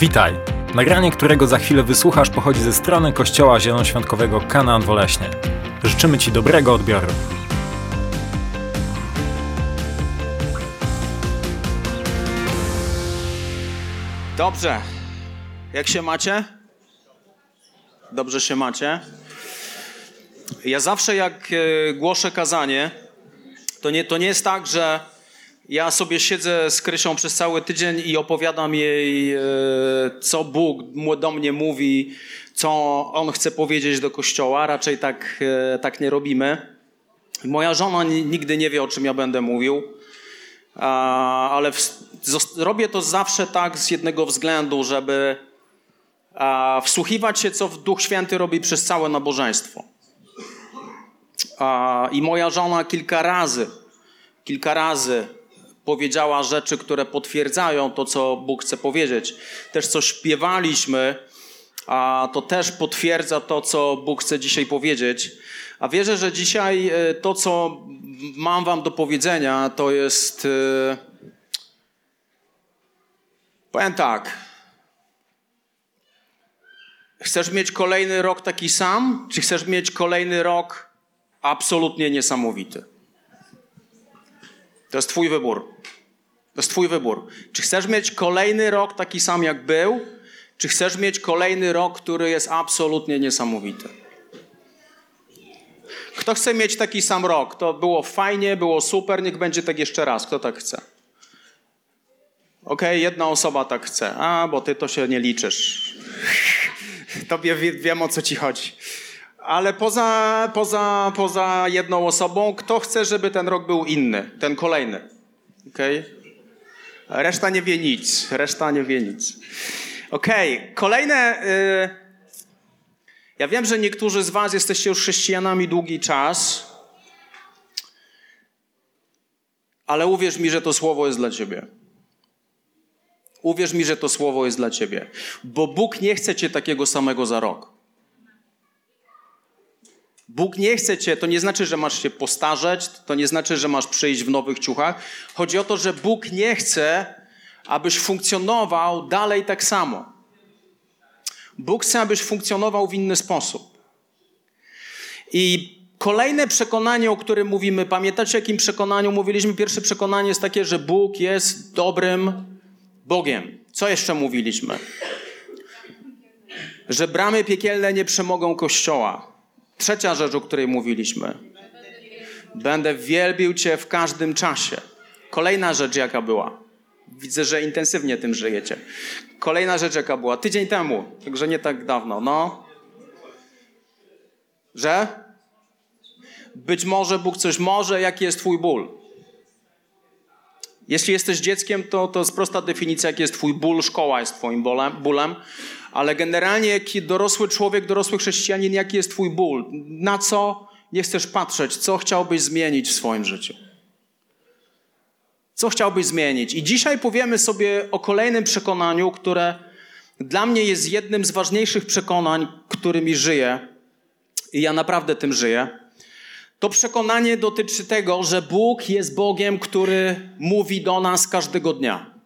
Witaj! Nagranie, którego za chwilę wysłuchasz, pochodzi ze strony Kościoła Zielonoświątkowego Kanaan Woleśnie. Życzymy Ci dobrego odbioru. Dobrze. Jak się macie? Dobrze się macie? Ja zawsze jak e, głoszę kazanie, to nie, to nie jest tak, że ja sobie siedzę z Krysią przez cały tydzień i opowiadam jej, e, co Bóg do mnie mówi, co On chce powiedzieć do Kościoła. Raczej tak, e, tak nie robimy. Moja żona nigdy nie wie, o czym ja będę mówił, ale robię to zawsze tak z jednego względu, żeby wsłuchiwać się, co Duch Święty robi przez całe nabożeństwo. I moja żona kilka razy, kilka razy powiedziała rzeczy, które potwierdzają to, co Bóg chce powiedzieć. Też co śpiewaliśmy, a to też potwierdza to, co Bóg chce dzisiaj powiedzieć. A wierzę, że dzisiaj e, to, co mam Wam do powiedzenia, to jest. E, powiem tak. Chcesz mieć kolejny rok taki sam, czy chcesz mieć kolejny rok absolutnie niesamowity? To jest Twój wybór. To jest Twój wybór. Czy chcesz mieć kolejny rok taki sam, jak był, czy chcesz mieć kolejny rok, który jest absolutnie niesamowity? Kto chce mieć taki sam rok? To było fajnie, było super, niech będzie tak jeszcze raz. Kto tak chce? Ok, jedna osoba tak chce. A, bo ty to się nie liczysz. Tobie wiem o co ci chodzi. Ale poza, poza, poza jedną osobą, kto chce, żeby ten rok był inny, ten kolejny? Okay? Reszta nie wie nic. Reszta nie wie nic. Okej, okay. kolejne. Y ja wiem, że niektórzy z Was jesteście już chrześcijanami długi czas, ale uwierz mi, że to słowo jest dla Ciebie. Uwierz mi, że to słowo jest dla Ciebie, bo Bóg nie chce Cię takiego samego za rok. Bóg nie chce cię, to nie znaczy, że masz się postarzeć, to nie znaczy, że masz przyjść w nowych ciuchach. Chodzi o to, że Bóg nie chce, abyś funkcjonował dalej tak samo. Bóg chce, abyś funkcjonował w inny sposób. I kolejne przekonanie, o którym mówimy, pamiętacie, o jakim przekonaniu mówiliśmy? Pierwsze przekonanie jest takie, że Bóg jest dobrym Bogiem. Co jeszcze mówiliśmy? Że bramy piekielne nie przemogą Kościoła. Trzecia rzecz, o której mówiliśmy. Będę wielbił Cię w każdym czasie. Kolejna rzecz, jaka była? Widzę, że intensywnie tym żyjecie. Kolejna rzecz, jaka była? Tydzień temu, także nie tak dawno. No. Że? Być może Bóg coś może, jaki jest Twój ból? Jeśli jesteś dzieckiem, to, to jest prosta definicja, jaki jest Twój ból, szkoła jest Twoim bólem, ale generalnie, jaki dorosły człowiek, dorosły chrześcijanin, jaki jest Twój ból? Na co nie chcesz patrzeć? Co chciałbyś zmienić w swoim życiu? Co chciałbyś zmienić? I dzisiaj powiemy sobie o kolejnym przekonaniu, które dla mnie jest jednym z ważniejszych przekonań, którymi żyję. I ja naprawdę tym żyję. To przekonanie dotyczy tego, że Bóg jest Bogiem, który mówi do nas każdego dnia.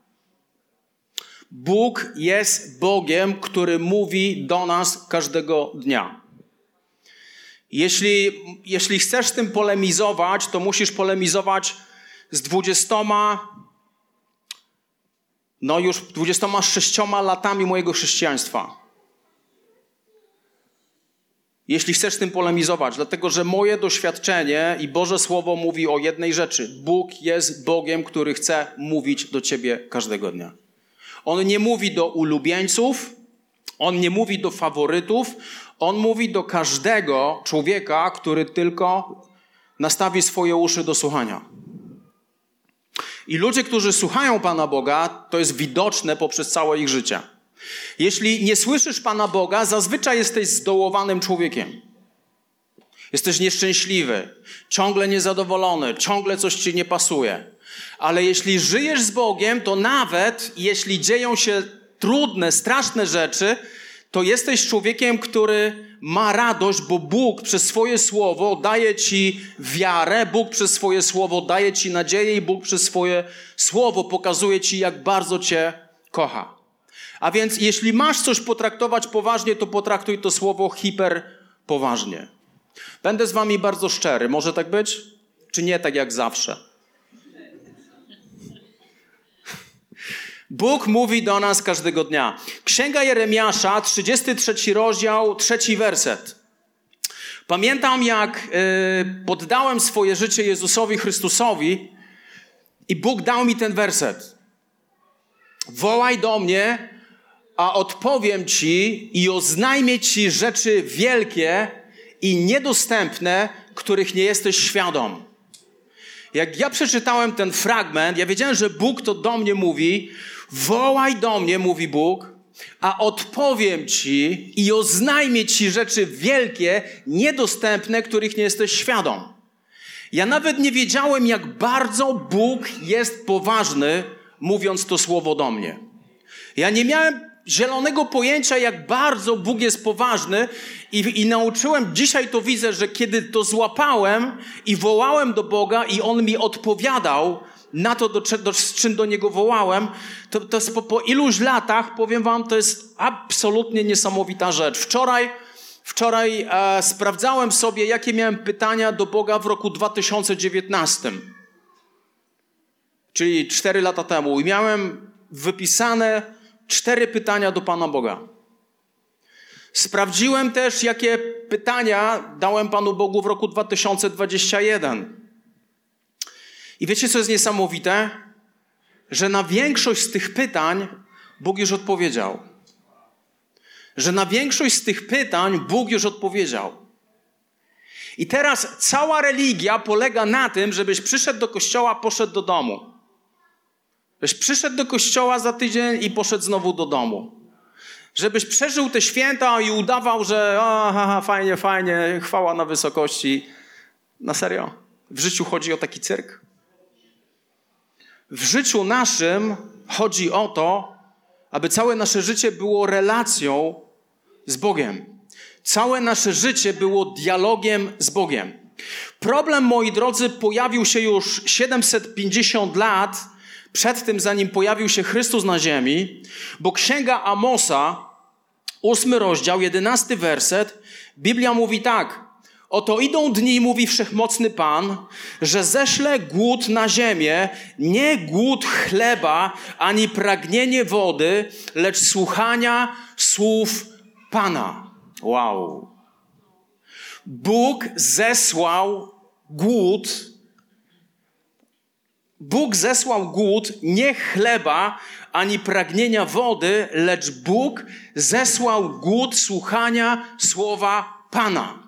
Bóg jest Bogiem, który mówi do nas każdego dnia. Jeśli, jeśli chcesz z tym polemizować, to musisz polemizować z dwudziestoma, no już dwudziestoma sześcioma latami mojego chrześcijaństwa. Jeśli chcesz z tym polemizować, dlatego że moje doświadczenie i Boże Słowo mówi o jednej rzeczy. Bóg jest Bogiem, który chce mówić do ciebie każdego dnia. On nie mówi do ulubieńców, on nie mówi do faworytów, on mówi do każdego człowieka, który tylko nastawi swoje uszy do słuchania. I ludzie, którzy słuchają Pana Boga, to jest widoczne poprzez całe ich życie. Jeśli nie słyszysz Pana Boga, zazwyczaj jesteś zdołowanym człowiekiem. Jesteś nieszczęśliwy, ciągle niezadowolony, ciągle coś ci nie pasuje. Ale jeśli żyjesz z Bogiem, to nawet jeśli dzieją się trudne, straszne rzeczy, to jesteś człowiekiem, który ma radość, bo Bóg przez swoje słowo daje ci wiarę, Bóg przez swoje słowo daje ci nadzieję i Bóg przez swoje słowo pokazuje ci, jak bardzo cię kocha. A więc jeśli masz coś potraktować poważnie, to potraktuj to słowo hiper poważnie. Będę z wami bardzo szczery. Może tak być? Czy nie tak jak zawsze? Bóg mówi do nas każdego dnia. Księga Jeremiasza, 33 rozdział, trzeci werset. Pamiętam, jak y, poddałem swoje życie Jezusowi Chrystusowi i Bóg dał mi ten werset. Wołaj do mnie, a odpowiem ci i oznajmię ci rzeczy wielkie i niedostępne, których nie jesteś świadom. Jak ja przeczytałem ten fragment, ja wiedziałem, że Bóg to do mnie mówi. Wołaj do mnie, mówi Bóg, a odpowiem ci i oznajmię ci rzeczy wielkie, niedostępne, których nie jesteś świadom. Ja nawet nie wiedziałem, jak bardzo Bóg jest poważny, mówiąc to słowo do mnie. Ja nie miałem zielonego pojęcia, jak bardzo Bóg jest poważny, i, i nauczyłem, dzisiaj to widzę, że kiedy to złapałem i wołałem do Boga, i On mi odpowiadał na to, do, do, z czym do Niego wołałem, to, to jest po, po iluś latach, powiem Wam, to jest absolutnie niesamowita rzecz. Wczoraj. Wczoraj e, sprawdzałem sobie, jakie miałem pytania do Boga w roku 2019, czyli 4 lata temu, i miałem wypisane cztery pytania do Pana Boga. Sprawdziłem też, jakie pytania dałem Panu Bogu w roku 2021. I wiecie, co jest niesamowite? Że na większość z tych pytań Bóg już odpowiedział. Że na większość z tych pytań Bóg już odpowiedział. I teraz cała religia polega na tym, żebyś przyszedł do kościoła, poszedł do domu. Żebyś przyszedł do kościoła za tydzień i poszedł znowu do domu. Żebyś przeżył te święta i udawał, że aha, fajnie, fajnie, chwała na wysokości. Na serio? W życiu chodzi o taki cyrk? W życiu naszym chodzi o to, aby całe nasze życie było relacją z Bogiem. Całe nasze życie było dialogiem z Bogiem. Problem, moi drodzy, pojawił się już 750 lat przed tym, zanim pojawił się Chrystus na ziemi, bo księga Amosa, ósmy rozdział, jedenasty werset, Biblia mówi tak. Oto idą dni, mówi wszechmocny Pan, że ześlę głód na ziemię, nie głód chleba, ani pragnienie wody, lecz słuchania słów Pana. Wow. Bóg zesłał głód Bóg zesłał głód nie chleba ani pragnienia wody, lecz Bóg zesłał głód słuchania słowa Pana.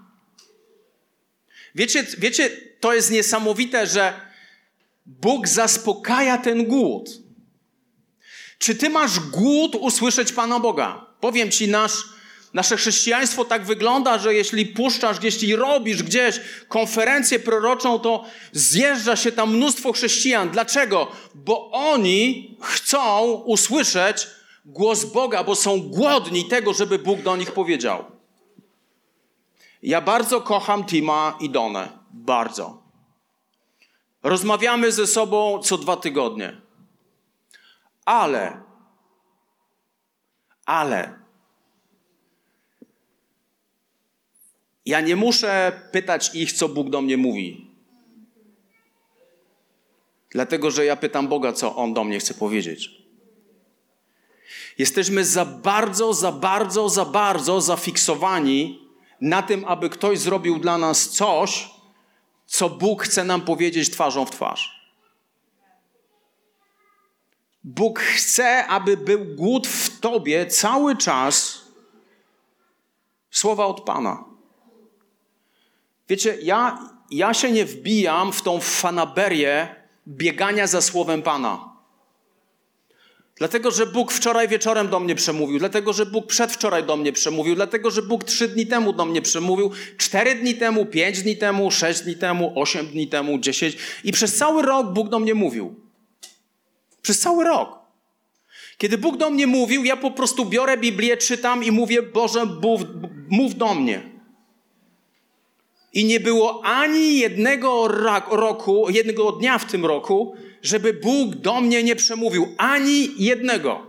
Wiecie, wiecie, to jest niesamowite, że Bóg zaspokaja ten głód. Czy ty masz głód usłyszeć Pana Boga? Powiem ci, nasz Nasze chrześcijaństwo tak wygląda, że jeśli puszczasz gdzieś i robisz gdzieś konferencję proroczą, to zjeżdża się tam mnóstwo chrześcijan. Dlaczego? Bo oni chcą usłyszeć głos Boga, bo są głodni tego, żeby Bóg do nich powiedział. Ja bardzo kocham Tima i Donę. Bardzo. Rozmawiamy ze sobą co dwa tygodnie. Ale, ale, Ja nie muszę pytać ich, co Bóg do mnie mówi. Dlatego, że ja pytam Boga, co On do mnie chce powiedzieć. Jesteśmy za bardzo, za bardzo, za bardzo zafiksowani na tym, aby ktoś zrobił dla nas coś, co Bóg chce nam powiedzieć twarzą w twarz. Bóg chce, aby był głód w tobie cały czas słowa od Pana. Wiecie, ja, ja się nie wbijam w tą fanaberię biegania za słowem Pana. Dlatego, że Bóg wczoraj wieczorem do mnie przemówił, dlatego, że Bóg przedwczoraj do mnie przemówił, dlatego, że Bóg trzy dni temu do mnie przemówił, cztery dni temu, pięć dni temu, sześć dni temu, osiem dni temu, dziesięć. I przez cały rok Bóg do mnie mówił. Przez cały rok. Kiedy Bóg do mnie mówił, ja po prostu biorę Biblię, czytam i mówię, Boże, mów, mów do mnie. I nie było ani jednego roku, jednego dnia w tym roku, żeby Bóg do mnie nie przemówił. Ani jednego.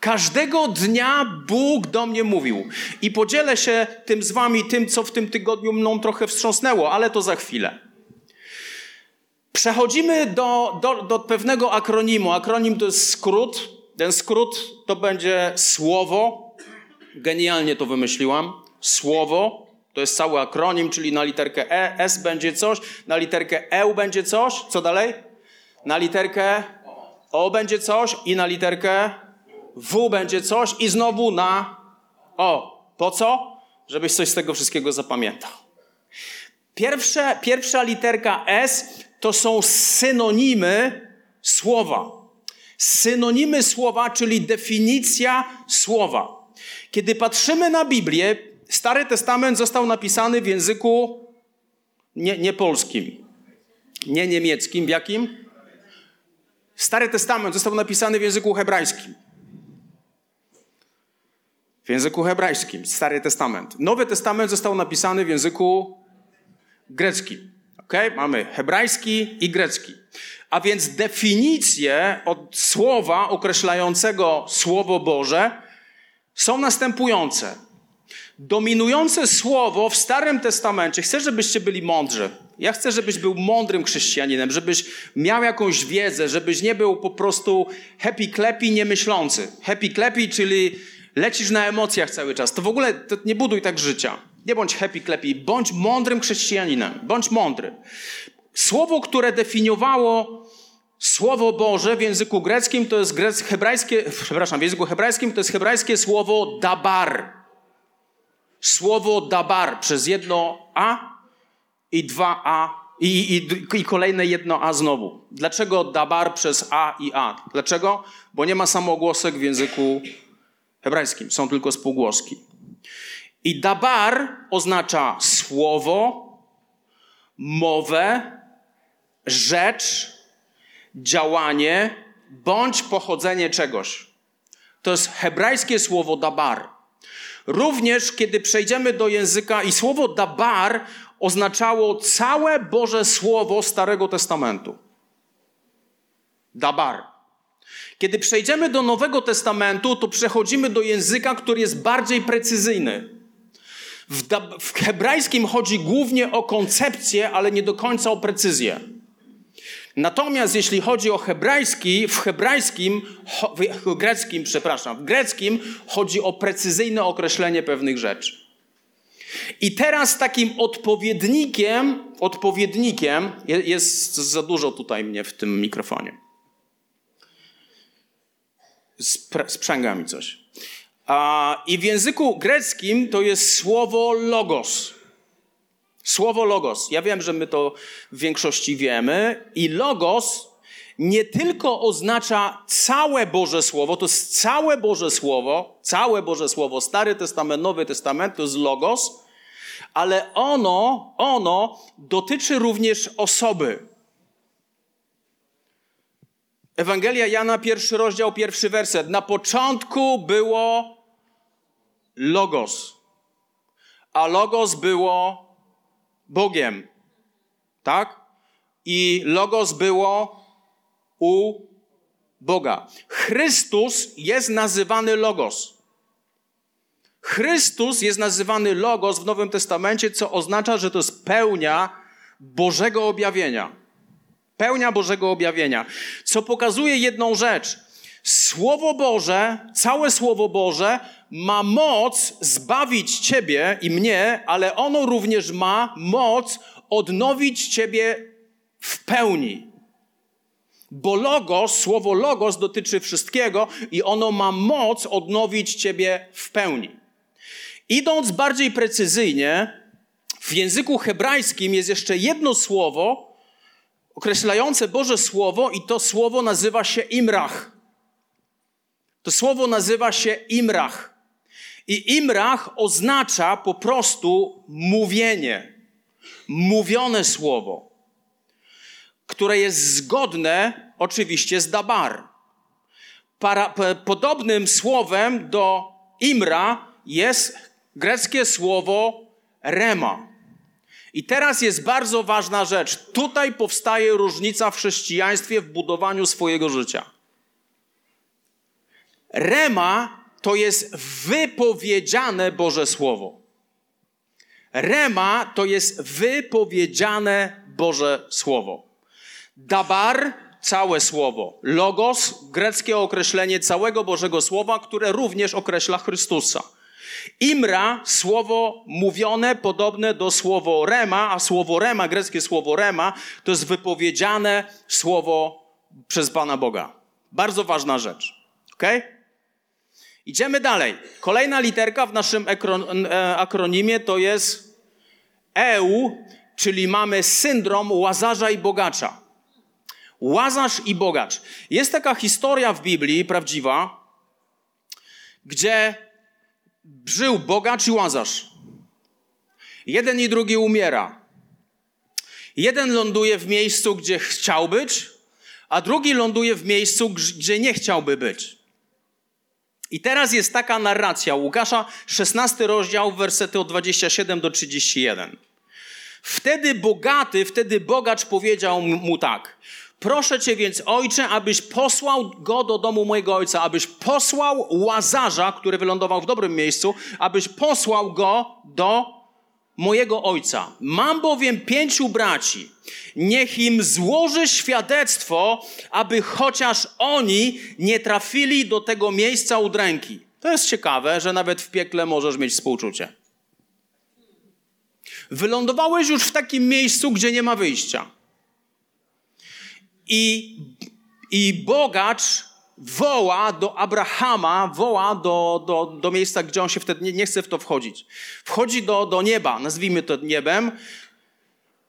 Każdego dnia Bóg do mnie mówił. I podzielę się tym z wami, tym, co w tym tygodniu mną trochę wstrząsnęło, ale to za chwilę. Przechodzimy do, do, do pewnego akronimu. Akronim to jest skrót. Ten skrót to będzie słowo. Genialnie to wymyśliłam. Słowo. To jest cały akronim, czyli na literkę E, S będzie coś, na literkę E będzie coś. Co dalej? Na literkę O będzie coś i na literkę W będzie coś i znowu na O. Po co? Żebyś coś z tego wszystkiego zapamiętał. Pierwsze, pierwsza literka S to są synonimy słowa. Synonimy słowa, czyli definicja słowa. Kiedy patrzymy na Biblię, Stary Testament został napisany w języku nie, nie polskim, nie niemieckim. W jakim? Stary Testament został napisany w języku hebrajskim. W języku hebrajskim, Stary Testament. Nowy Testament został napisany w języku greckim. Okay? Mamy hebrajski i grecki. A więc definicje od słowa określającego Słowo Boże są następujące. Dominujące słowo w Starym Testamencie, chcę, żebyście byli mądrzy. Ja chcę, żebyś był mądrym chrześcijaninem, żebyś miał jakąś wiedzę, żebyś nie był po prostu happy klepi niemyślący. Happy klepi, czyli lecisz na emocjach cały czas. To w ogóle to nie buduj tak życia. Nie bądź happy klepi, bądź mądrym chrześcijaninem. Bądź mądry. Słowo, które definiowało Słowo Boże w języku greckim to jest grec, hebrajskie, przepraszam, w języku hebrajskim to jest hebrajskie słowo dabar. Słowo dabar przez jedno A i dwa A i, i, i kolejne jedno A znowu. Dlaczego dabar przez A i A? Dlaczego? Bo nie ma samogłosek w języku hebrajskim, są tylko spółgłoski. I dabar oznacza słowo, mowę, rzecz, działanie bądź pochodzenie czegoś. To jest hebrajskie słowo dabar. Również kiedy przejdziemy do języka i słowo dabar oznaczało całe Boże Słowo Starego Testamentu. Dabar. Kiedy przejdziemy do Nowego Testamentu, to przechodzimy do języka, który jest bardziej precyzyjny. W, w hebrajskim chodzi głównie o koncepcję, ale nie do końca o precyzję. Natomiast jeśli chodzi o hebrajski, w hebrajskim, w greckim, przepraszam, w greckim chodzi o precyzyjne określenie pewnych rzeczy. I teraz takim odpowiednikiem, odpowiednikiem jest za dużo tutaj mnie w tym mikrofonie. Sprzęga mi coś. I w języku greckim to jest słowo logos. Słowo logos. Ja wiem, że my to w większości wiemy. I logos nie tylko oznacza całe Boże Słowo, to jest całe Boże Słowo, całe Boże Słowo, Stary Testament, Nowy Testament, to jest logos, ale ono, ono dotyczy również osoby. Ewangelia Jana, pierwszy rozdział, pierwszy werset. Na początku było logos, a logos było Bogiem. Tak? I logos było u Boga. Chrystus jest nazywany logos. Chrystus jest nazywany logos w Nowym Testamencie, co oznacza, że to jest pełnia Bożego objawienia. Pełnia Bożego objawienia. Co pokazuje jedną rzecz. Słowo Boże, całe Słowo Boże ma moc zbawić Ciebie i mnie, ale ono również ma moc odnowić Ciebie w pełni. Bo logos, słowo logos dotyczy wszystkiego i ono ma moc odnowić Ciebie w pełni. Idąc bardziej precyzyjnie, w języku hebrajskim jest jeszcze jedno słowo określające Boże Słowo i to słowo nazywa się imrach. To słowo nazywa się imrach. I imrach oznacza po prostu mówienie, mówione słowo, które jest zgodne oczywiście z dabar. Para, podobnym słowem do imra jest greckie słowo rema. I teraz jest bardzo ważna rzecz. Tutaj powstaje różnica w chrześcijaństwie w budowaniu swojego życia. Rema to jest wypowiedziane Boże Słowo. Rema to jest wypowiedziane Boże Słowo. Dabar, całe słowo. Logos, greckie określenie całego Bożego Słowa, które również określa Chrystusa. Imra, słowo mówione, podobne do słowo rema, a słowo rema, greckie słowo rema, to jest wypowiedziane słowo przez Pana Boga. Bardzo ważna rzecz. Ok? Idziemy dalej. Kolejna literka w naszym e, akronimie to jest EU, czyli mamy syndrom łazarza i bogacza. Łazarz i bogacz. Jest taka historia w Biblii prawdziwa, gdzie żył bogacz i łazarz. Jeden i drugi umiera. Jeden ląduje w miejscu, gdzie chciał być, a drugi ląduje w miejscu, gdzie nie chciałby być. I teraz jest taka narracja Łukasza, 16 rozdział, wersety od 27 do 31. Wtedy bogaty, wtedy bogacz powiedział mu tak: Proszę cię więc, ojcze, abyś posłał go do domu mojego ojca, abyś posłał łazarza, który wylądował w dobrym miejscu, abyś posłał go do mojego ojca. Mam bowiem pięciu braci. Niech im złoży świadectwo, aby chociaż oni nie trafili do tego miejsca udręki. To jest ciekawe, że nawet w piekle możesz mieć współczucie. Wylądowałeś już w takim miejscu, gdzie nie ma wyjścia. I, i bogacz woła do Abrahama, woła do, do, do miejsca, gdzie on się wtedy nie, nie chce w to wchodzić. Wchodzi do, do nieba, nazwijmy to niebem,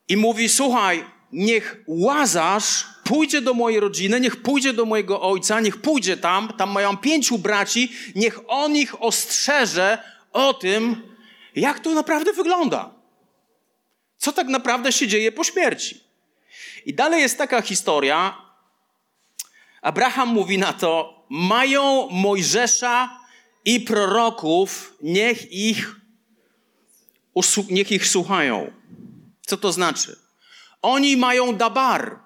i mówi: Słuchaj, niech łazarz pójdzie do mojej rodziny, niech pójdzie do mojego ojca, niech pójdzie tam, tam mają pięciu braci, niech on ich ostrzeże o tym, jak to naprawdę wygląda. Co tak naprawdę się dzieje po śmierci. I dalej jest taka historia. Abraham mówi na to: Mają Mojżesza i proroków, niech ich, niech ich słuchają. Co to znaczy? Oni mają dabar.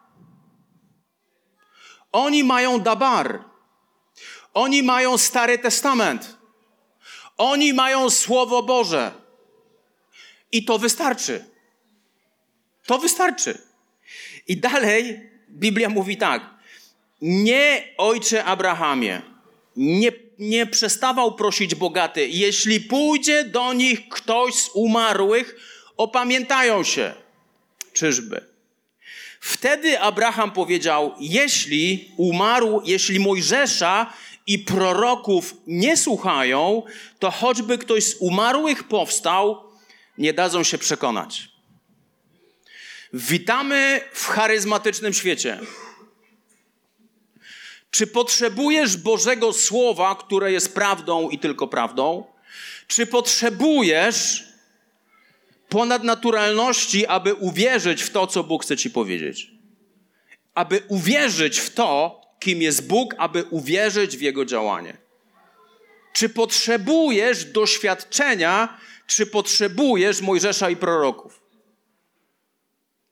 Oni mają dabar. Oni mają Stary Testament. Oni mają Słowo Boże. I to wystarczy. To wystarczy. I dalej Biblia mówi tak. Nie, ojcze Abrahamie, nie, nie przestawał prosić bogaty. Jeśli pójdzie do nich ktoś z umarłych, opamiętają się. Czyżby? Wtedy Abraham powiedział: Jeśli umarł, jeśli Mojżesza i proroków nie słuchają, to choćby ktoś z umarłych powstał, nie dadzą się przekonać. Witamy w charyzmatycznym świecie. Czy potrzebujesz Bożego Słowa, które jest prawdą i tylko prawdą? Czy potrzebujesz ponadnaturalności, aby uwierzyć w to, co Bóg chce ci powiedzieć? Aby uwierzyć w to, kim jest Bóg, aby uwierzyć w Jego działanie. Czy potrzebujesz doświadczenia, czy potrzebujesz Mojżesza i proroków?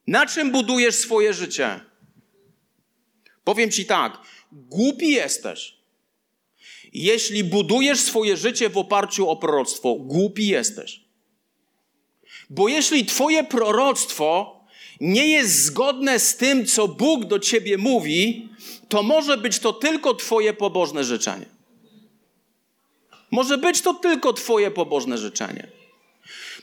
Na czym budujesz swoje życie? Powiem ci tak, głupi jesteś. Jeśli budujesz swoje życie w oparciu o proroctwo, głupi jesteś. Bo jeśli twoje proroctwo nie jest zgodne z tym, co Bóg do ciebie mówi, to może być to tylko twoje pobożne życzenie. Może być to tylko twoje pobożne życzenie.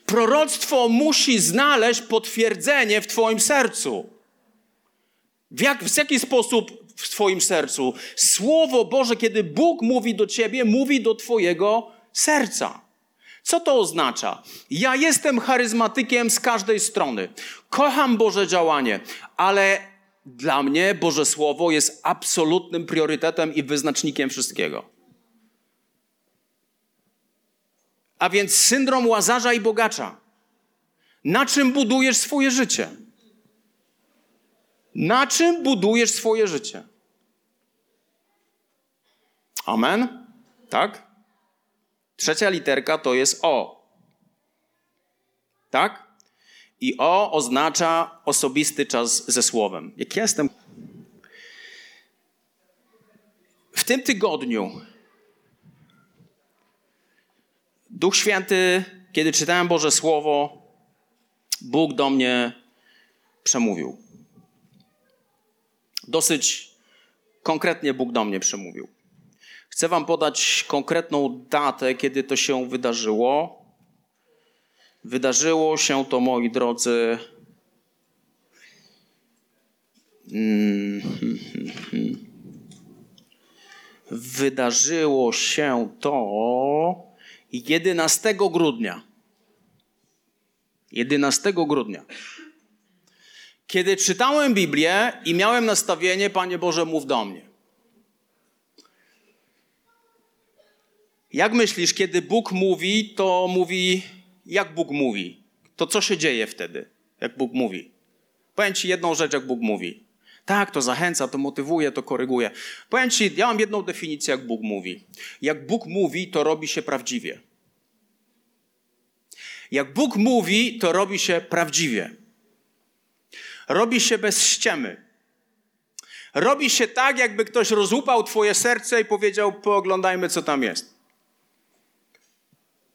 Proroctwo musi znaleźć potwierdzenie w Twoim sercu. W, jak, w jaki sposób w Twoim sercu? Słowo Boże, kiedy Bóg mówi do Ciebie, mówi do Twojego serca. Co to oznacza? Ja jestem charyzmatykiem z każdej strony. Kocham Boże działanie, ale dla mnie Boże Słowo jest absolutnym priorytetem i wyznacznikiem wszystkiego. A więc syndrom łazarza i bogacza. Na czym budujesz swoje życie? Na czym budujesz swoje życie? Amen? Tak? Trzecia literka to jest O. Tak? I O oznacza osobisty czas ze słowem. Jak jestem. W tym tygodniu Duch Święty, kiedy czytałem Boże Słowo, Bóg do mnie przemówił. Dosyć konkretnie Bóg do mnie przemówił. Chcę Wam podać konkretną datę, kiedy to się wydarzyło. Wydarzyło się to, moi drodzy, mm, wydarzyło się to 11 grudnia. 11 grudnia. Kiedy czytałem Biblię i miałem nastawienie, Panie Boże, mów do mnie. Jak myślisz, kiedy Bóg mówi, to mówi, jak Bóg mówi? To co się dzieje wtedy, jak Bóg mówi? Powiem Ci jedną rzecz, jak Bóg mówi. Tak, to zachęca, to motywuje, to koryguje. Powiem Ci, ja mam jedną definicję, jak Bóg mówi. Jak Bóg mówi, to robi się prawdziwie. Jak Bóg mówi, to robi się prawdziwie. Robi się bez ściemy. Robi się tak, jakby ktoś rozłupał Twoje serce i powiedział: Pooglądajmy, co tam jest.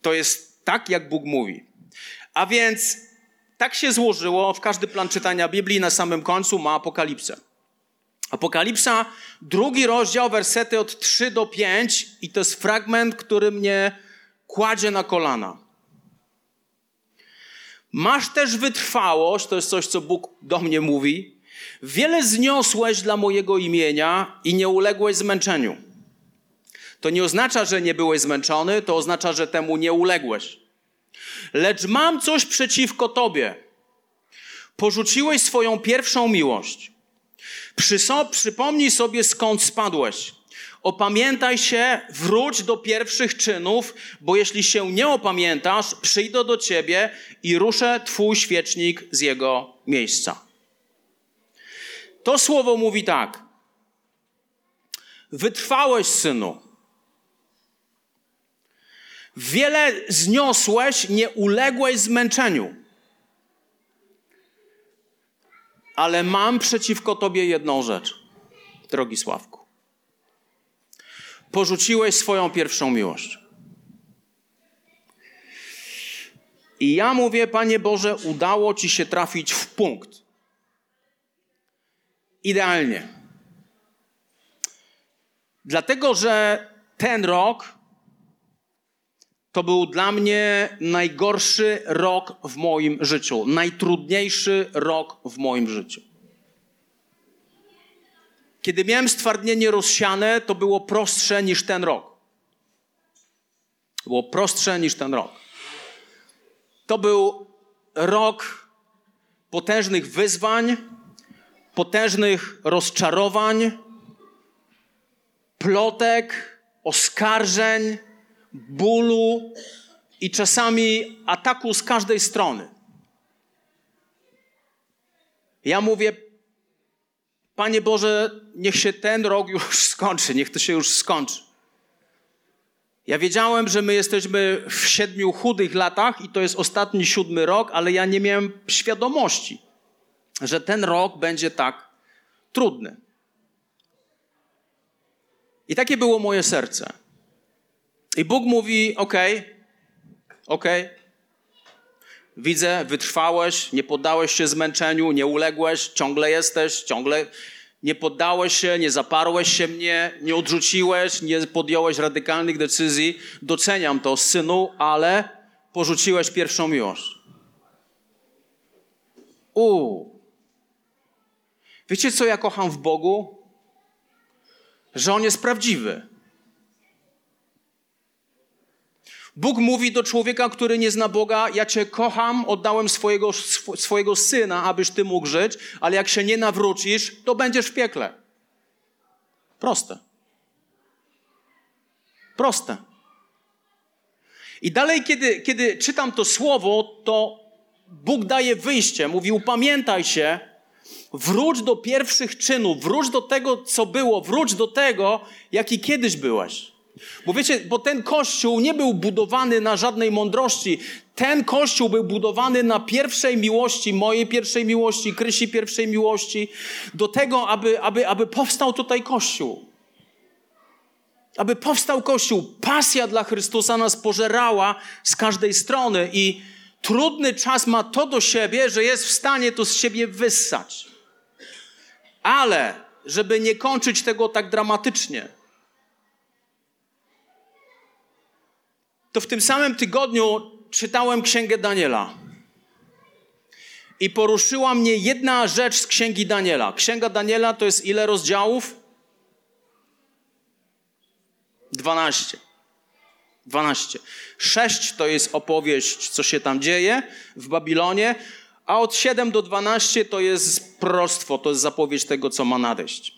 To jest tak, jak Bóg mówi. A więc tak się złożyło, w każdy plan czytania Biblii na samym końcu ma apokalipsę. Apokalipsa, drugi rozdział, wersety od 3 do 5 i to jest fragment, który mnie kładzie na kolana. Masz też wytrwałość, to jest coś, co Bóg do mnie mówi. Wiele zniosłeś dla mojego imienia i nie uległeś zmęczeniu. To nie oznacza, że nie byłeś zmęczony, to oznacza, że temu nie uległeś. Lecz mam coś przeciwko tobie. Porzuciłeś swoją pierwszą miłość. Przyso- przypomnij sobie, skąd spadłeś. Opamiętaj się, wróć do pierwszych czynów, bo jeśli się nie opamiętasz, przyjdę do ciebie i ruszę twój świecznik z jego miejsca. To słowo mówi tak. Wytrwałeś, synu. Wiele zniosłeś, nie uległeś zmęczeniu. Ale mam przeciwko tobie jedną rzecz, drogi Sławku porzuciłeś swoją pierwszą miłość. I ja mówię, Panie Boże, udało Ci się trafić w punkt. Idealnie. Dlatego, że ten rok to był dla mnie najgorszy rok w moim życiu, najtrudniejszy rok w moim życiu. Kiedy miałem stwardnienie rozsiane, to było prostsze niż ten rok. Było prostsze niż ten rok. To był rok potężnych wyzwań, potężnych rozczarowań, plotek, oskarżeń, bólu i czasami ataku z każdej strony. Ja mówię, Panie Boże, niech się ten rok już skończy, niech to się już skończy. Ja wiedziałem, że my jesteśmy w siedmiu chudych latach i to jest ostatni siódmy rok, ale ja nie miałem świadomości, że ten rok będzie tak trudny. I takie było moje serce. I Bóg mówi: OK, OK, Widzę, wytrwałeś, nie poddałeś się zmęczeniu, nie uległeś, ciągle jesteś, ciągle nie poddałeś się, nie zaparłeś się mnie, nie odrzuciłeś, nie podjąłeś radykalnych decyzji. Doceniam to, synu, ale porzuciłeś pierwszą miłość. U. Wiecie, co ja kocham w Bogu? Że On jest prawdziwy. Bóg mówi do człowieka, który nie zna Boga: Ja cię kocham, oddałem swojego, sw swojego syna, abyś ty mógł żyć, ale jak się nie nawrócisz, to będziesz w piekle. Proste. Proste. I dalej, kiedy, kiedy czytam to słowo, to Bóg daje wyjście. Mówi: Upamiętaj się, wróć do pierwszych czynów, wróć do tego, co było, wróć do tego, jaki kiedyś byłeś. Bo wiecie, bo ten kościół nie był budowany na żadnej mądrości. Ten kościół był budowany na pierwszej miłości, mojej pierwszej miłości, Krysi pierwszej miłości, do tego, aby, aby, aby powstał tutaj kościół. aby powstał Kościół. Pasja dla Chrystusa nas pożerała z każdej strony i trudny czas ma to do siebie, że jest w stanie to z siebie wyssać. Ale, żeby nie kończyć tego tak dramatycznie, to w tym samym tygodniu czytałem Księgę Daniela. I poruszyła mnie jedna rzecz z Księgi Daniela. Księga Daniela to jest ile rozdziałów? 12. 12. 6 to jest opowieść, co się tam dzieje w Babilonie, a od 7 do 12 to jest prostwo, to jest zapowiedź tego, co ma nadejść.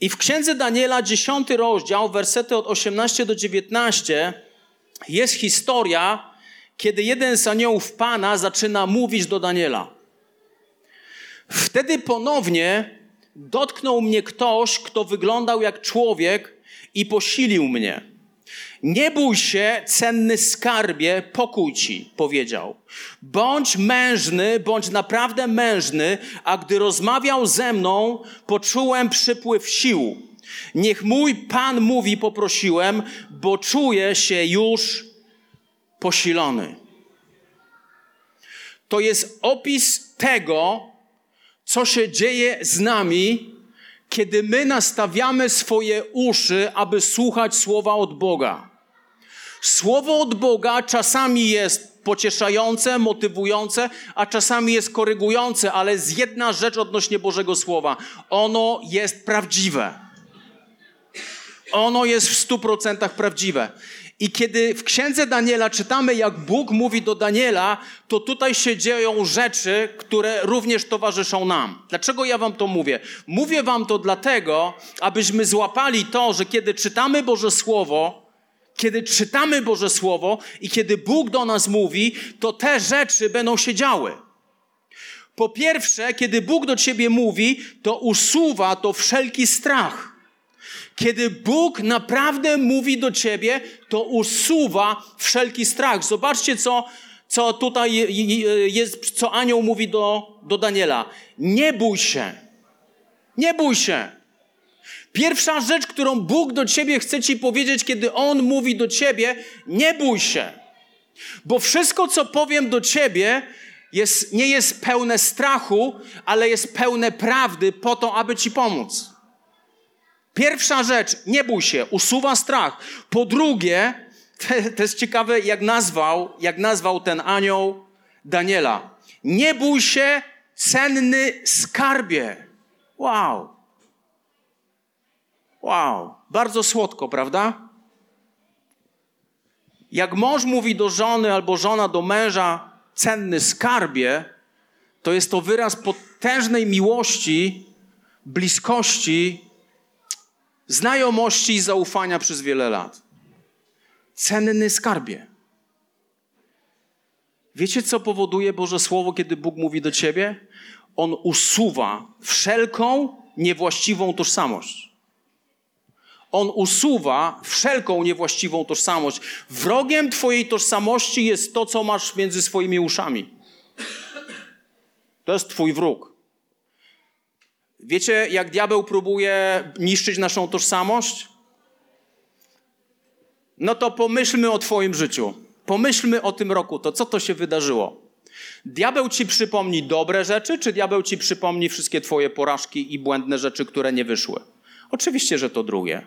I w księdze Daniela, 10 rozdział, wersety od 18 do 19, jest historia, kiedy jeden z aniołów Pana zaczyna mówić do Daniela. Wtedy ponownie dotknął mnie ktoś, kto wyglądał jak człowiek i posilił mnie. Nie bój się, cenny skarbie, pokój ci, powiedział. Bądź mężny, bądź naprawdę mężny, a gdy rozmawiał ze mną, poczułem przypływ sił. Niech mój Pan mówi, poprosiłem, bo czuję się już posilony. To jest opis tego, co się dzieje z nami, kiedy my nastawiamy swoje uszy, aby słuchać słowa od Boga. Słowo od Boga czasami jest pocieszające, motywujące, a czasami jest korygujące, ale jest jedna rzecz odnośnie Bożego Słowa. Ono jest prawdziwe. Ono jest w stu procentach prawdziwe. I kiedy w księdze Daniela czytamy, jak Bóg mówi do Daniela, to tutaj się dzieją rzeczy, które również towarzyszą nam. Dlaczego ja wam to mówię? Mówię wam to dlatego, abyśmy złapali to, że kiedy czytamy Boże Słowo, kiedy czytamy Boże Słowo i kiedy Bóg do nas mówi, to te rzeczy będą się działy. Po pierwsze, kiedy Bóg do ciebie mówi, to usuwa to wszelki strach. Kiedy Bóg naprawdę mówi do ciebie, to usuwa wszelki strach. Zobaczcie, co, co tutaj jest, co anioł mówi do, do Daniela. Nie bój się. Nie bój się. Pierwsza rzecz, którą Bóg do ciebie chce ci powiedzieć, kiedy On mówi do ciebie, nie bój się. Bo wszystko, co powiem do ciebie, jest, nie jest pełne strachu, ale jest pełne prawdy po to, aby ci pomóc. Pierwsza rzecz, nie bój się, usuwa strach. Po drugie, to jest ciekawe, jak nazwał, jak nazwał ten anioł Daniela. Nie bój się, cenny skarbie. Wow. Wow. Bardzo słodko, prawda? Jak mąż mówi do żony albo żona do męża cenny skarbie, to jest to wyraz potężnej miłości, bliskości znajomości i zaufania przez wiele lat. Cenny skarbie. Wiecie, co powoduje Boże Słowo, kiedy Bóg mówi do ciebie? On usuwa wszelką niewłaściwą tożsamość. On usuwa wszelką niewłaściwą tożsamość. Wrogiem Twojej tożsamości jest to, co masz między swoimi uszami. To jest Twój wróg. Wiecie, jak diabeł próbuje niszczyć naszą tożsamość? No to pomyślmy o Twoim życiu. Pomyślmy o tym roku, to co to się wydarzyło. Diabeł ci przypomni dobre rzeczy, czy diabeł ci przypomni wszystkie Twoje porażki i błędne rzeczy, które nie wyszły? Oczywiście, że to drugie.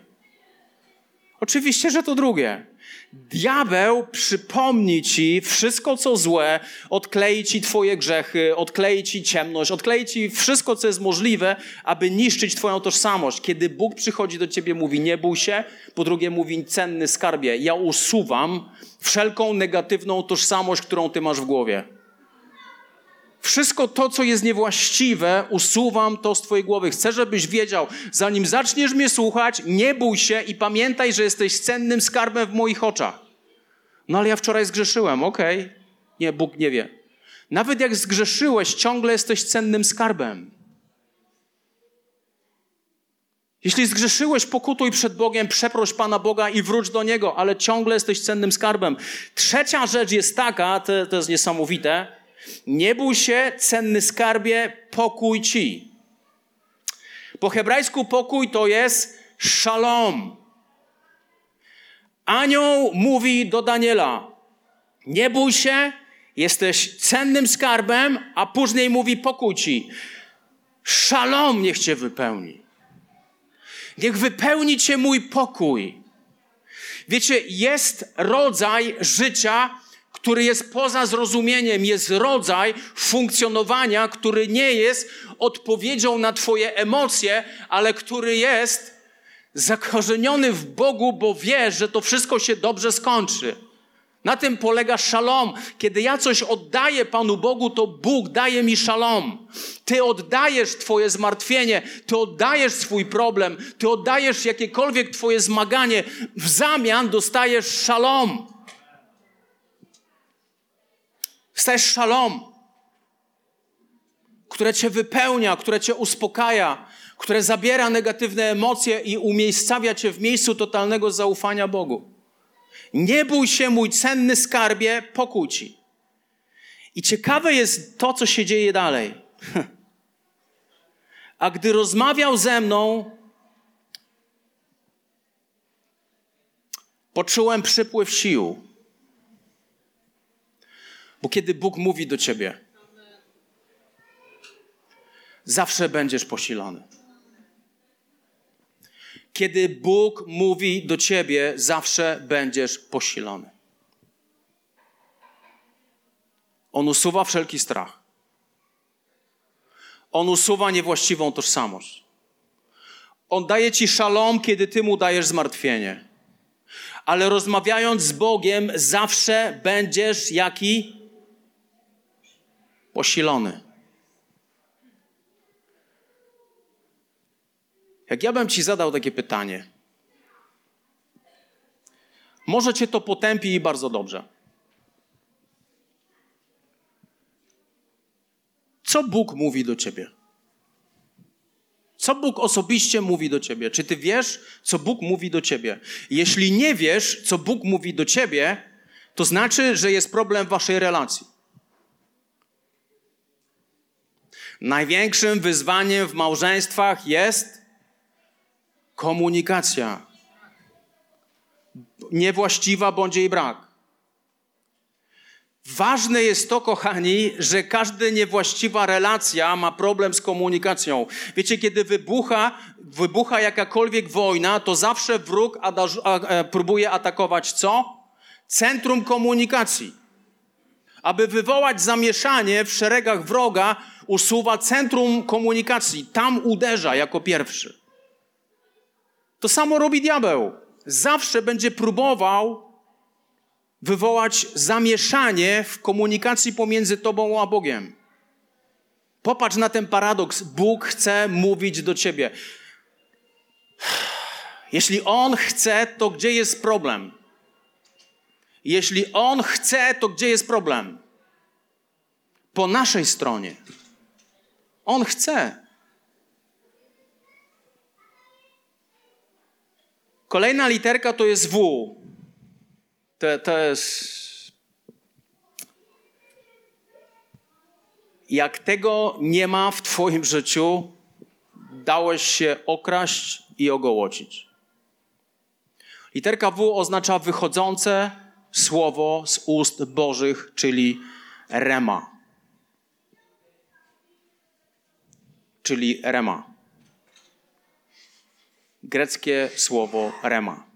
Oczywiście, że to drugie. Diabeł przypomni ci wszystko, co złe, odklei ci twoje grzechy, odklei ci ciemność, odklei ci wszystko, co jest możliwe, aby niszczyć twoją tożsamość. Kiedy Bóg przychodzi do ciebie, mówi nie bój się, po drugie mówi cenny skarbie, ja usuwam wszelką negatywną tożsamość, którą ty masz w głowie. Wszystko to, co jest niewłaściwe, usuwam to z Twojej głowy. Chcę, żebyś wiedział, zanim zaczniesz mnie słuchać, nie bój się i pamiętaj, że jesteś cennym skarbem w moich oczach. No ale ja wczoraj zgrzeszyłem, okej. Okay. Nie, Bóg nie wie. Nawet jak zgrzeszyłeś, ciągle jesteś cennym skarbem. Jeśli zgrzeszyłeś, pokutuj przed Bogiem, przeproś Pana Boga i wróć do Niego, ale ciągle jesteś cennym skarbem. Trzecia rzecz jest taka, to, to jest niesamowite, nie bój się, cenny skarbie, pokój ci. Po hebrajsku pokój to jest shalom. Anioł mówi do Daniela: Nie bój się, jesteś cennym skarbem, a później mówi: Pokój ci. Szalom niech cię wypełni. Niech wypełni cię mój pokój. Wiecie, jest rodzaj życia, który jest poza zrozumieniem, jest rodzaj funkcjonowania, który nie jest odpowiedzią na Twoje emocje, ale który jest zakorzeniony w Bogu, bo wie, że to wszystko się dobrze skończy. Na tym polega szalom. Kiedy ja coś oddaję Panu Bogu, to Bóg daje mi szalom. Ty oddajesz Twoje zmartwienie, Ty oddajesz swój problem, Ty oddajesz jakiekolwiek Twoje zmaganie. W zamian dostajesz szalom. Stajesz szalom, które Cię wypełnia, które Cię uspokaja, które zabiera negatywne emocje i umiejscawia Cię w miejscu totalnego zaufania Bogu. Nie bój się, mój cenny skarbie, pokój ci. I ciekawe jest to, co się dzieje dalej. A gdy rozmawiał ze mną, poczułem przypływ sił. Bo kiedy Bóg mówi do ciebie, zawsze będziesz posilony. Kiedy Bóg mówi do ciebie, zawsze będziesz posilony. On usuwa wszelki strach. On usuwa niewłaściwą tożsamość. On daje ci szalom, kiedy ty mu dajesz zmartwienie. Ale rozmawiając z Bogiem, zawsze będziesz jaki? Posilony. Jak ja bym ci zadał takie pytanie, może cię to potępi i bardzo dobrze. Co Bóg mówi do ciebie? Co Bóg osobiście mówi do ciebie? Czy ty wiesz, co Bóg mówi do ciebie? Jeśli nie wiesz, co Bóg mówi do ciebie, to znaczy, że jest problem w waszej relacji. Największym wyzwaniem w małżeństwach jest komunikacja. Niewłaściwa bądź jej brak. Ważne jest to, kochani, że każda niewłaściwa relacja ma problem z komunikacją. Wiecie, kiedy wybucha, wybucha jakakolwiek wojna, to zawsze wróg e, próbuje atakować co? Centrum komunikacji. Aby wywołać zamieszanie w szeregach wroga, usuwa centrum komunikacji. Tam uderza jako pierwszy. To samo robi diabeł. Zawsze będzie próbował wywołać zamieszanie w komunikacji pomiędzy tobą a Bogiem. Popatrz na ten paradoks. Bóg chce mówić do ciebie. Jeśli On chce, to gdzie jest problem? Jeśli On chce, to gdzie jest problem? Po naszej stronie. On chce. Kolejna literka to jest W. To, to jest. Jak tego nie ma w Twoim życiu, dałeś się okraść i ogołocić. Literka W oznacza wychodzące słowo z ust Bożych, czyli rema. Czyli rema greckie słowo rema.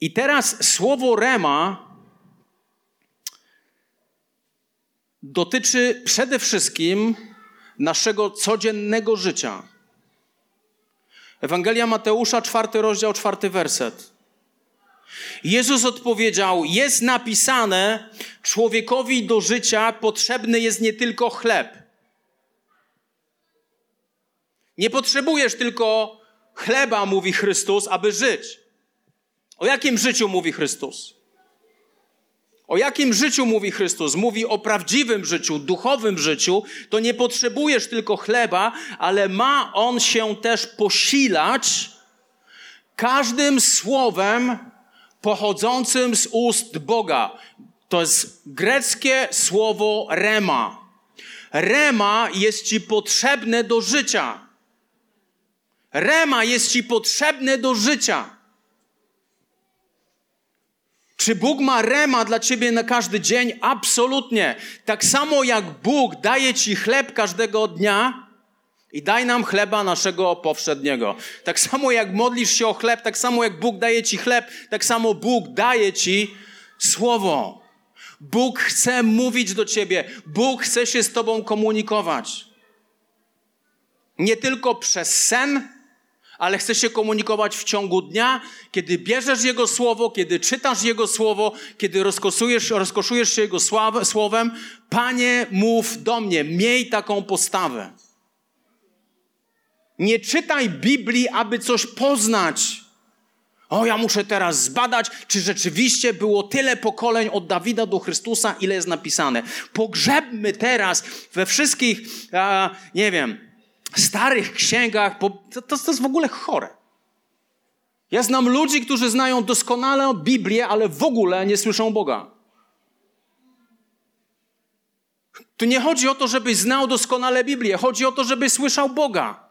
I teraz słowo rema dotyczy przede wszystkim naszego codziennego życia. Ewangelia Mateusza, czwarty rozdział, czwarty werset. Jezus odpowiedział: Jest napisane, człowiekowi do życia potrzebny jest nie tylko chleb. Nie potrzebujesz tylko chleba, mówi Chrystus, aby żyć. O jakim życiu mówi Chrystus? O jakim życiu mówi Chrystus? Mówi o prawdziwym życiu, duchowym życiu. To nie potrzebujesz tylko chleba, ale ma on się też posilać każdym słowem pochodzącym z ust Boga. To jest greckie słowo rema. Rema jest ci potrzebne do życia. Rema jest ci potrzebne do życia. Czy Bóg ma rema dla ciebie na każdy dzień? Absolutnie. Tak samo jak Bóg daje ci chleb każdego dnia i daj nam chleba naszego powszedniego. Tak samo jak modlisz się o chleb, tak samo jak Bóg daje ci chleb, tak samo Bóg daje ci słowo. Bóg chce mówić do ciebie. Bóg chce się z tobą komunikować. Nie tylko przez sen, ale chce się komunikować w ciągu dnia, kiedy bierzesz Jego słowo, kiedy czytasz Jego słowo, kiedy rozkoszujesz, rozkoszujesz się Jego słowem. Panie, mów do mnie, miej taką postawę. Nie czytaj Biblii, aby coś poznać. O, ja muszę teraz zbadać, czy rzeczywiście było tyle pokoleń od Dawida do Chrystusa, ile jest napisane. Pogrzebmy teraz we wszystkich, a, nie wiem, starych księgach, bo to, to, to jest w ogóle chore. Ja znam ludzi, którzy znają doskonale Biblię, ale w ogóle nie słyszą Boga. Tu nie chodzi o to, żebyś znał doskonale Biblię, chodzi o to, żebyś słyszał Boga.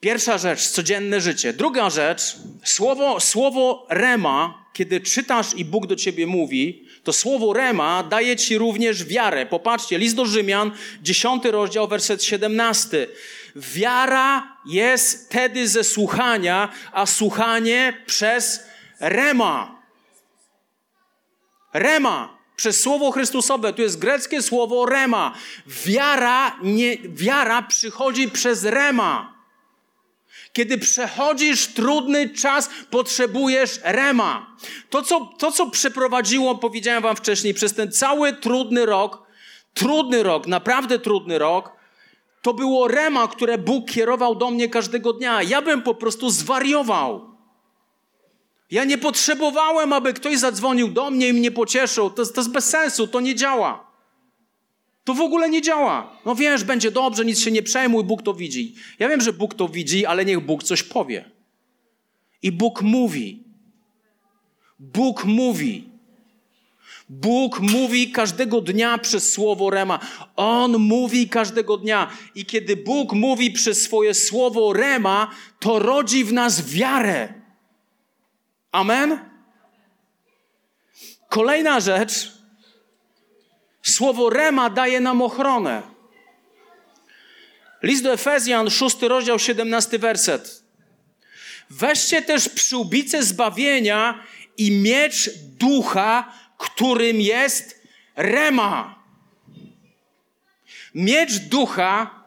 Pierwsza rzecz, codzienne życie. Druga rzecz, słowo, słowo rema, kiedy czytasz i Bóg do ciebie mówi, to słowo rema daje ci również wiarę. Popatrzcie, list do Rzymian, 10 rozdział, werset 17. Wiara jest wtedy ze słuchania, a słuchanie przez rema. Rema przez słowo Chrystusowe, tu jest greckie słowo rema. Wiara, nie, wiara przychodzi przez rema. Kiedy przechodzisz trudny czas, potrzebujesz rema. To co, to, co przeprowadziło, powiedziałem wam wcześniej, przez ten cały trudny rok, trudny rok, naprawdę trudny rok, to było rema, które Bóg kierował do mnie każdego dnia. Ja bym po prostu zwariował. Ja nie potrzebowałem, aby ktoś zadzwonił do mnie i mnie pocieszył. To, to jest bez sensu, to nie działa. To w ogóle nie działa. No wiesz, będzie dobrze, nic się nie przejmuj, Bóg to widzi. Ja wiem, że Bóg to widzi, ale niech Bóg coś powie. I Bóg mówi. Bóg mówi. Bóg mówi każdego dnia przez słowo Rema. On mówi każdego dnia. I kiedy Bóg mówi przez swoje słowo Rema, to rodzi w nas wiarę. Amen? Kolejna rzecz, Słowo rema daje nam ochronę. List do Efezjan, 6 rozdział, 17 werset. Weźcie też przyłbicę zbawienia i miecz ducha, którym jest rema. Miecz ducha,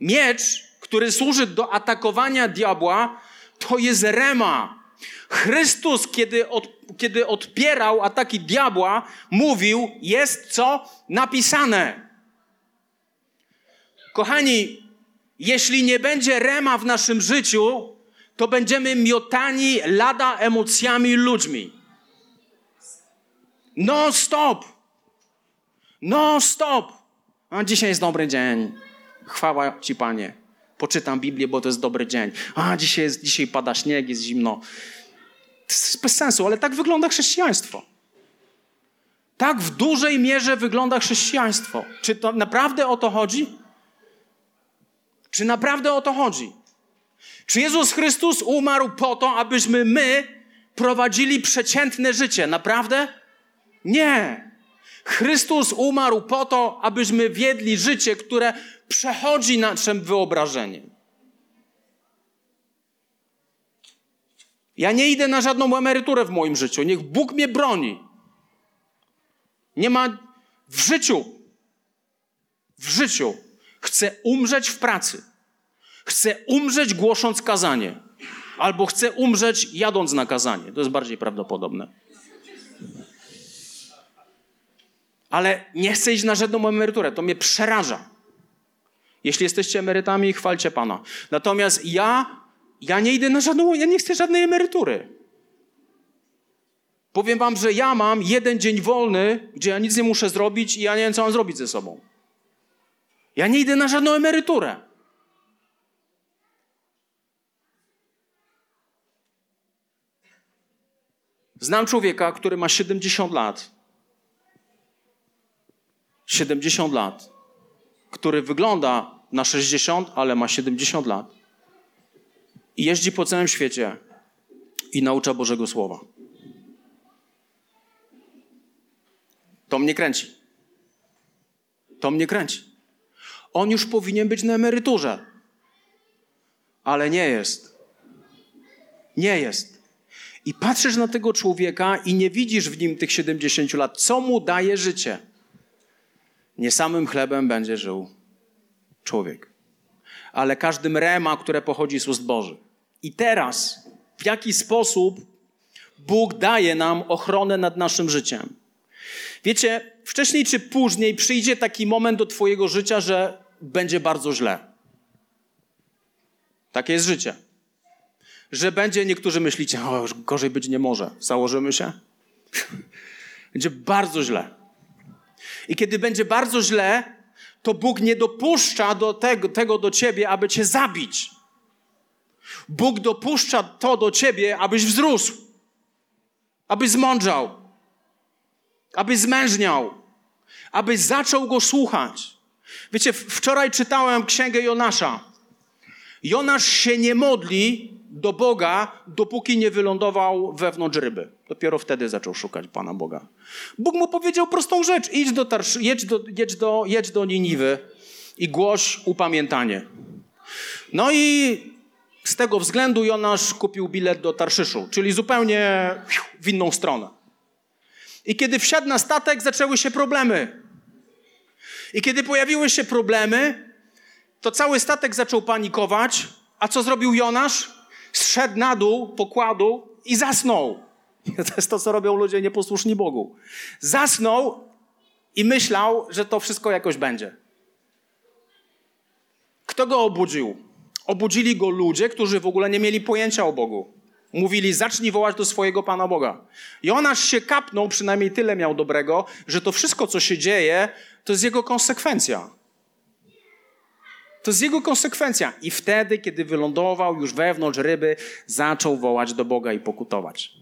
miecz, który służy do atakowania diabła, to jest rema. Chrystus, kiedy, od, kiedy odpierał ataki diabła, mówił: Jest co napisane. Kochani, jeśli nie będzie rema w naszym życiu, to będziemy miotani lada emocjami ludźmi. No stop! No stop! A dzisiaj jest dobry dzień. Chwała Ci, Panie. Poczytam Biblię, bo to jest dobry dzień. A dzisiaj, jest, dzisiaj pada śnieg, jest zimno jest bez sensu, ale tak wygląda chrześcijaństwo. Tak w dużej mierze wygląda chrześcijaństwo. Czy to naprawdę o to chodzi? Czy naprawdę o to chodzi? Czy Jezus Chrystus umarł po to, abyśmy my prowadzili przeciętne życie? Naprawdę? Nie. Chrystus umarł po to, abyśmy wiedli życie, które przechodzi naszym wyobrażeniem. Ja nie idę na żadną emeryturę w moim życiu. Niech Bóg mnie broni. Nie ma w życiu. W życiu. Chcę umrzeć w pracy. Chcę umrzeć głosząc kazanie. Albo chcę umrzeć jadąc na kazanie. To jest bardziej prawdopodobne. Ale nie chcę iść na żadną emeryturę. To mnie przeraża. Jeśli jesteście emerytami, chwalcie Pana. Natomiast ja ja nie idę na żadną, ja nie chcę żadnej emerytury. Powiem wam, że ja mam jeden dzień wolny, gdzie ja nic nie muszę zrobić i ja nie wiem, co mam zrobić ze sobą. Ja nie idę na żadną emeryturę. Znam człowieka, który ma 70 lat. 70 lat. Który wygląda na 60, ale ma 70 lat i jeździ po całym świecie i naucza Bożego Słowa. To mnie kręci. To mnie kręci. On już powinien być na emeryturze. Ale nie jest. Nie jest. I patrzysz na tego człowieka i nie widzisz w nim tych 70 lat. Co mu daje życie? Nie samym chlebem będzie żył człowiek, ale każdym rema, które pochodzi z ust Boży. I teraz, w jaki sposób Bóg daje nam ochronę nad naszym życiem? Wiecie, wcześniej czy później przyjdzie taki moment do Twojego życia, że będzie bardzo źle. Takie jest życie. Że będzie, niektórzy myślicie, o, już gorzej być nie może. Założymy się? będzie bardzo źle. I kiedy będzie bardzo źle, to Bóg nie dopuszcza do tego, tego do ciebie, aby cię zabić. Bóg dopuszcza to do ciebie, abyś wzrósł, abyś zmądrzał, abyś zmężniał, abyś zaczął go słuchać. Wiecie, wczoraj czytałem księgę Jonasza. Jonasz się nie modli do Boga, dopóki nie wylądował wewnątrz ryby. Dopiero wtedy zaczął szukać Pana Boga. Bóg mu powiedział prostą rzecz: idź do, Tarsz, jedź do, jedź do, jedź do Niniwy i głoś upamiętanie. No i z tego względu Jonasz kupił bilet do Tarszyszu, czyli zupełnie w inną stronę. I kiedy wsiadł na statek, zaczęły się problemy. I kiedy pojawiły się problemy, to cały statek zaczął panikować. A co zrobił Jonasz? Zszedł na dół pokładu i zasnął. To jest to, co robią ludzie nieposłuszni Bogu. Zasnął i myślał, że to wszystko jakoś będzie. Kto go obudził? Obudzili go ludzie, którzy w ogóle nie mieli pojęcia o Bogu. Mówili, zacznij wołać do swojego Pana Boga. Jonasz się kapnął, przynajmniej tyle miał dobrego, że to wszystko, co się dzieje, to jest jego konsekwencja. To jest jego konsekwencja. I wtedy, kiedy wylądował już wewnątrz ryby, zaczął wołać do Boga i pokutować.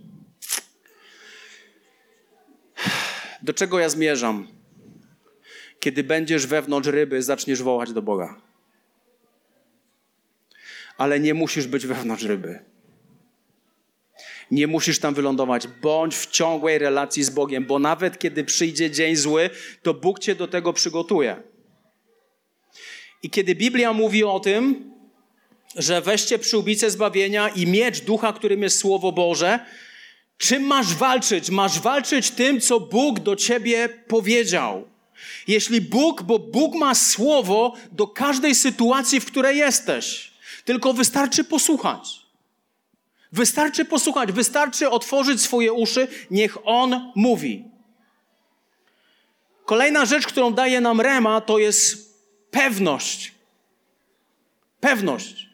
Do czego ja zmierzam? Kiedy będziesz wewnątrz ryby, zaczniesz wołać do Boga. Ale nie musisz być wewnątrz ryby. Nie musisz tam wylądować. Bądź w ciągłej relacji z Bogiem, bo nawet kiedy przyjdzie dzień zły, to Bóg cię do tego przygotuje. I kiedy Biblia mówi o tym, że weźcie przyłbicę zbawienia i miecz ducha, którym jest Słowo Boże, czym masz walczyć? Masz walczyć tym, co Bóg do ciebie powiedział. Jeśli Bóg, bo Bóg ma słowo do każdej sytuacji, w której jesteś, tylko wystarczy posłuchać. Wystarczy posłuchać, wystarczy otworzyć swoje uszy, niech On mówi. Kolejna rzecz, którą daje nam Rema, to jest pewność. Pewność.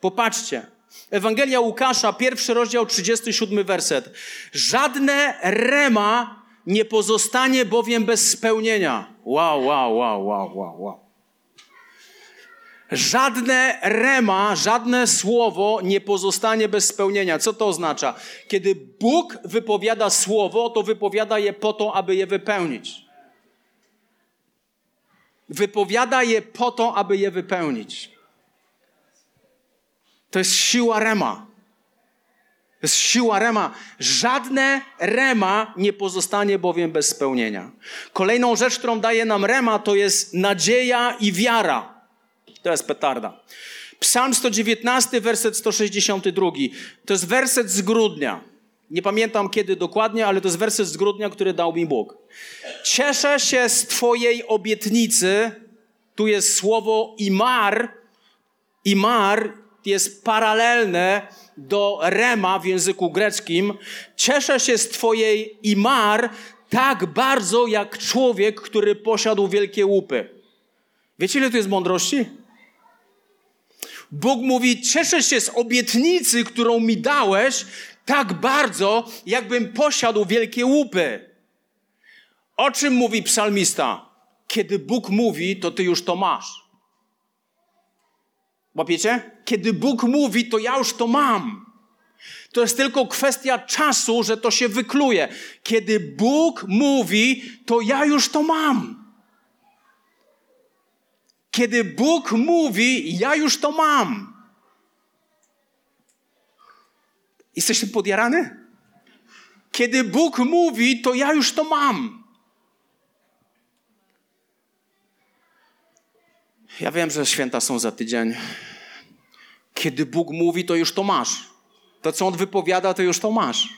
Popatrzcie. Ewangelia Łukasza, pierwszy rozdział, 37 werset. Żadne Rema nie pozostanie bowiem bez spełnienia. Wow, wow, wow, wow, wow, wow. Żadne rema, żadne słowo nie pozostanie bez spełnienia. Co to oznacza? Kiedy Bóg wypowiada słowo, to wypowiada je po to, aby je wypełnić. Wypowiada je po to, aby je wypełnić. To jest siła rema. To jest siła rema. Żadne rema nie pozostanie bowiem bez spełnienia. Kolejną rzecz, którą daje nam rema, to jest nadzieja i wiara. To jest petarda. Psalm 119, werset 162. To jest werset z grudnia. Nie pamiętam kiedy dokładnie, ale to jest werset z grudnia, który dał mi Bóg. Cieszę się z Twojej obietnicy. Tu jest słowo imar. Imar jest paralelne do rema w języku greckim. Cieszę się z Twojej imar tak bardzo jak człowiek, który posiadł wielkie łupy. Wiecie, ile tu jest mądrości? Bóg mówi: Cieszę się z obietnicy, którą mi dałeś, tak bardzo, jakbym posiadł wielkie łupy. O czym mówi psalmista? Kiedy Bóg mówi, to ty już to masz. Łapiecie? Kiedy Bóg mówi, to ja już to mam. To jest tylko kwestia czasu, że to się wykluje. Kiedy Bóg mówi, to ja już to mam. Kiedy Bóg mówi, ja już to mam. Jesteś podjarany? Kiedy Bóg mówi, to ja już to mam. Ja wiem, że święta są za tydzień. Kiedy Bóg mówi, to już to masz. To, co On wypowiada, to już to masz.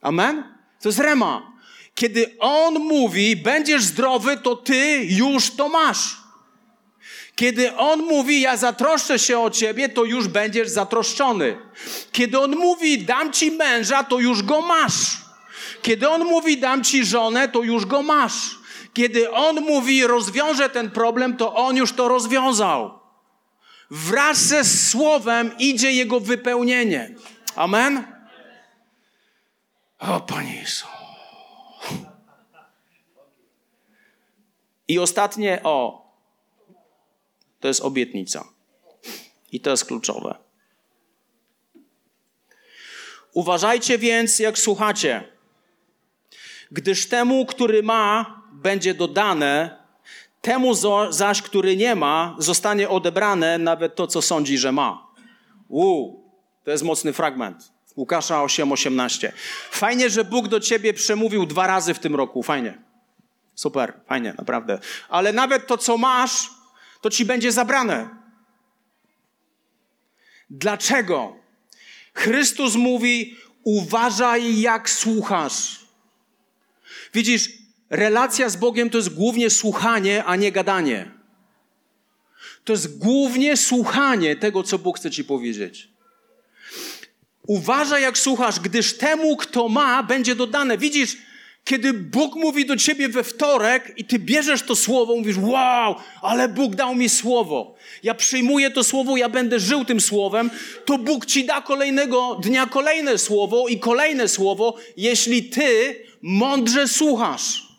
Amen? To jest rema. Kiedy On mówi, będziesz zdrowy, to ty już to masz. Kiedy On mówi, ja zatroszczę się o ciebie, to już będziesz zatroszczony. Kiedy On mówi, dam ci męża, to już go masz. Kiedy On mówi, dam ci żonę, to już go masz. Kiedy On mówi, rozwiążę ten problem, to On już to rozwiązał. Wraz ze Słowem idzie Jego wypełnienie. Amen? O, Panie Jezu. I ostatnie, o, to jest obietnica. I to jest kluczowe. Uważajcie więc, jak słuchacie, gdyż temu, który ma, będzie dodane, temu zaś, który nie ma, zostanie odebrane nawet to, co sądzi, że ma. Uuu, to jest mocny fragment. Łukasza 8:18. Fajnie, że Bóg do ciebie przemówił dwa razy w tym roku. Fajnie. Super, fajnie, naprawdę. Ale nawet to, co masz, to ci będzie zabrane. Dlaczego? Chrystus mówi: uważaj, jak słuchasz. Widzisz, relacja z Bogiem to jest głównie słuchanie, a nie gadanie. To jest głównie słuchanie tego, co Bóg chce ci powiedzieć. Uważaj, jak słuchasz, gdyż temu, kto ma, będzie dodane. Widzisz, kiedy Bóg mówi do ciebie we wtorek i ty bierzesz to słowo, mówisz, wow, ale Bóg dał mi słowo. Ja przyjmuję to słowo, ja będę żył tym słowem, to Bóg ci da kolejnego dnia kolejne słowo i kolejne słowo, jeśli ty mądrze słuchasz.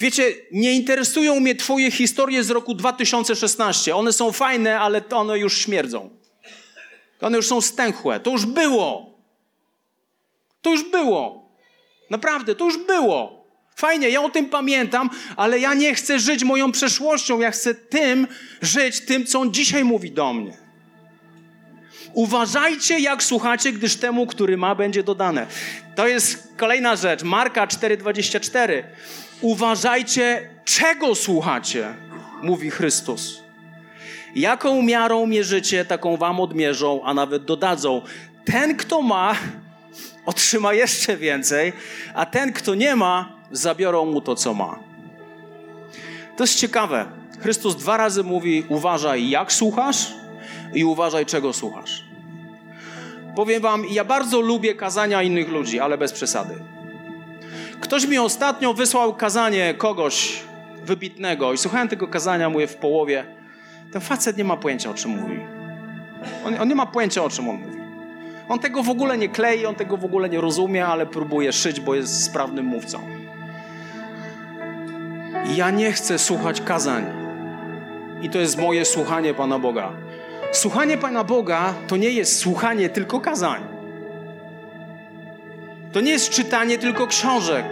Wiecie, nie interesują mnie twoje historie z roku 2016. One są fajne, ale one już śmierdzą. One już są stęchłe. To już było. To już było. Naprawdę, to już było. Fajnie, ja o tym pamiętam, ale ja nie chcę żyć moją przeszłością. Ja chcę tym żyć, tym, co on dzisiaj mówi do mnie. Uważajcie, jak słuchacie, gdyż temu, który ma, będzie dodane. To jest kolejna rzecz. Marka 4,24. Uważajcie, czego słuchacie, mówi Chrystus. Jaką miarą mierzycie, taką wam odmierzą, a nawet dodadzą. Ten, kto ma, otrzyma jeszcze więcej, a ten, kto nie ma, zabiorą mu to, co ma. To jest ciekawe. Chrystus dwa razy mówi: uważaj, jak słuchasz, i uważaj, czego słuchasz. Powiem wam, ja bardzo lubię kazania innych ludzi, ale bez przesady. Ktoś mi ostatnio wysłał kazanie kogoś wybitnego i słuchałem tego kazania, mówię w połowie, ten facet nie ma pojęcia, o czym mówi. On, on nie ma pojęcia, o czym on mówi. On tego w ogóle nie klei, on tego w ogóle nie rozumie, ale próbuje szyć, bo jest sprawnym mówcą. Ja nie chcę słuchać kazań. I to jest moje słuchanie Pana Boga. Słuchanie Pana Boga to nie jest słuchanie tylko kazań. To nie jest czytanie tylko książek.